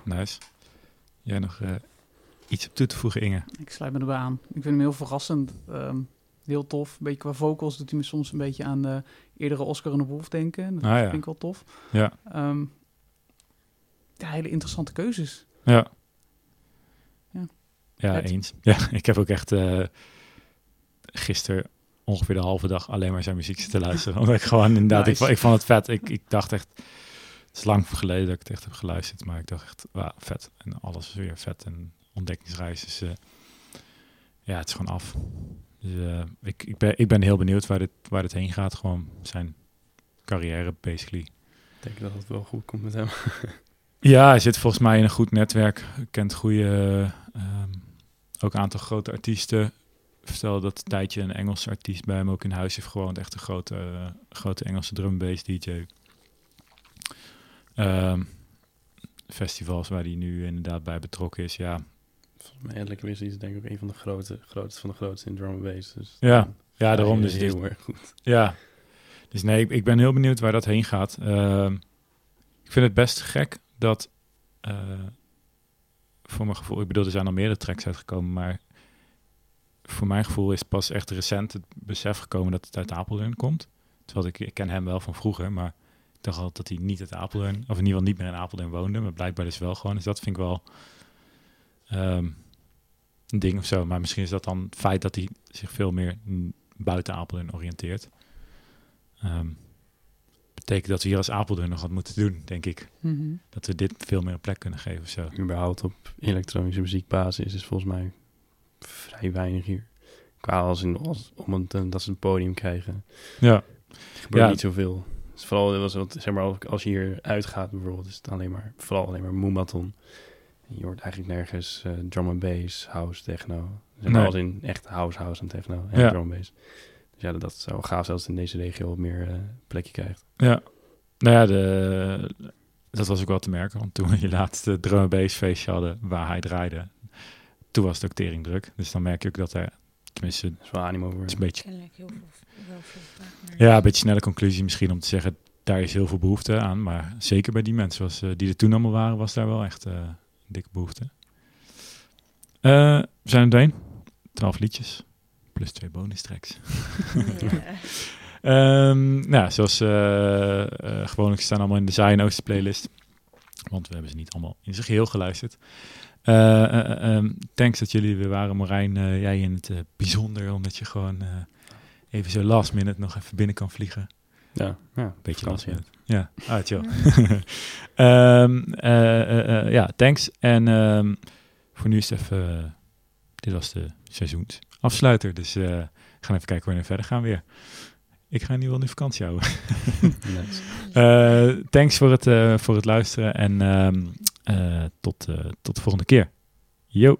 nice. Jij nog eh, iets op toe te voegen, Inge? Ik sluit me erbij aan. Ik vind hem heel verrassend. ehm, heel tof. Een beetje qua vocals doet hij me soms een beetje aan de eerdere Oscar en de Wolf denken. Dat Ah, ja. vind ik wel tof. Ja. Ehm, ja, hele interessante keuzes. Ja. Ja. Ja, eens. Ja, ik heb ook echt eh gisteren ongeveer de halve dag alleen maar zijn muziek te luisteren. Omdat ik gewoon inderdaad, ik, Nice. ik vond het vet. Ik, ik dacht echt, het is lang geleden dat ik het echt heb geluisterd, maar ik dacht echt, wauw, vet. En alles is weer vet en ontdekkingsreis. Dus eh, ja, het is gewoon af. Dus eh, ik, ik, ben, ik ben heel benieuwd waar dit, waar dit heen gaat. Gewoon zijn carrière, basically. Ik denk dat het wel goed komt met hem. Ja, hij zit volgens mij in een goed netwerk. Kent goede, ehm, ook een aantal grote artiesten. Vertelde dat een tijdje een Engelse artiest bij hem ook in huis heeft gewoond. Echt een grote, eh, grote Engelse drum bass DJ. Ehm, festivals waar hij nu inderdaad bij betrokken is. Ja, mij Lekker Wizzy is denk ik ook een van de grote, grootste van de grootste in drum and bass. Dus Ja, ja sta daarom. Dus, heel erg goed. Ja, dus nee, ik, ik ben heel benieuwd waar dat heen gaat. Ehm, ik vind het best gek dat, eh, voor mijn gevoel, ik bedoel, er zijn al meerdere tracks uitgekomen, maar voor mijn gevoel is pas echt recent het besef gekomen dat het uit Apeldoorn komt. Terwijl ik, ik ken hem wel van vroeger, maar ik dacht altijd dat hij niet uit Apeldoorn, of in ieder geval niet meer in Apeldoorn woonde, maar blijkbaar dus wel gewoon. Dus dat vind ik wel ehm, een ding of zo. Maar misschien is dat dan het feit dat hij zich veel meer buiten Apeldoorn oriënteert. Ehm, betekent dat we hier als Apeldoorn nog wat moeten doen, denk ik. Mhm. Dat we dit veel meer een plek kunnen geven of zo. Überhaupt op elektronische muziekbasis is volgens mij vrij weinig hier. Qua als in, als, om het, eh, dat ze een podium krijgen. Ja. Gebeurt Ja. niet zoveel. Dus vooral was zeg maar, als je hier uitgaat bijvoorbeeld, is het alleen maar, vooral alleen maar Moombaton. Je hoort eigenlijk nergens eh, drum and bass, house, techno. Zeg maar Nee. als in echt house, house en techno en Ja. drum and bass. Dus ja, dat, dat zou wel gaaf zijn als het in deze regio wat meer eh, plekje krijgt. Ja, nou ja, de, dat was ook wel te merken. Want toen we je laatste drum and bass feestje hadden waar hij draaide, toen was het ook tering druk. Dus dan merk je ook dat er, tenminste, is wel animo voor. Het is een beetje, Kennelijk heel veel, wel veel vraag naar. ja, een beetje snelle conclusie misschien om te zeggen, daar is heel veel behoefte aan. Maar zeker bij die mensen was, eh, die er toen allemaal waren, was daar wel echt eh, dikke behoefte. Eh, we zijn er doorheen. Twaalf liedjes. Plus twee bonus tracks. Ehm, nou, zoals eh eh gewoonlijk staan allemaal in de Oosten playlist. Want we hebben ze niet allemaal in zijn geheel geluisterd. Eh, eh, eh, ehm, thanks dat jullie er weer waren, Marijn. Eh, jij in het bijzonder, omdat je gewoon eh, even zo last minute nog even binnen kan vliegen. Ja, ja Beetje last minute. Ja, ah, chill. Ehm, eh, eh, eh, ja, thanks. En ehm, voor nu is het even... dit was de seizoensafsluiter. Dus we gaan even kijken wanneer we verder gaan weer. Ik ga in ieder geval nu vakantie houden. Nice. Thanks voor het, voor het luisteren. En ehm, eh, tot, tot de volgende keer. Yo.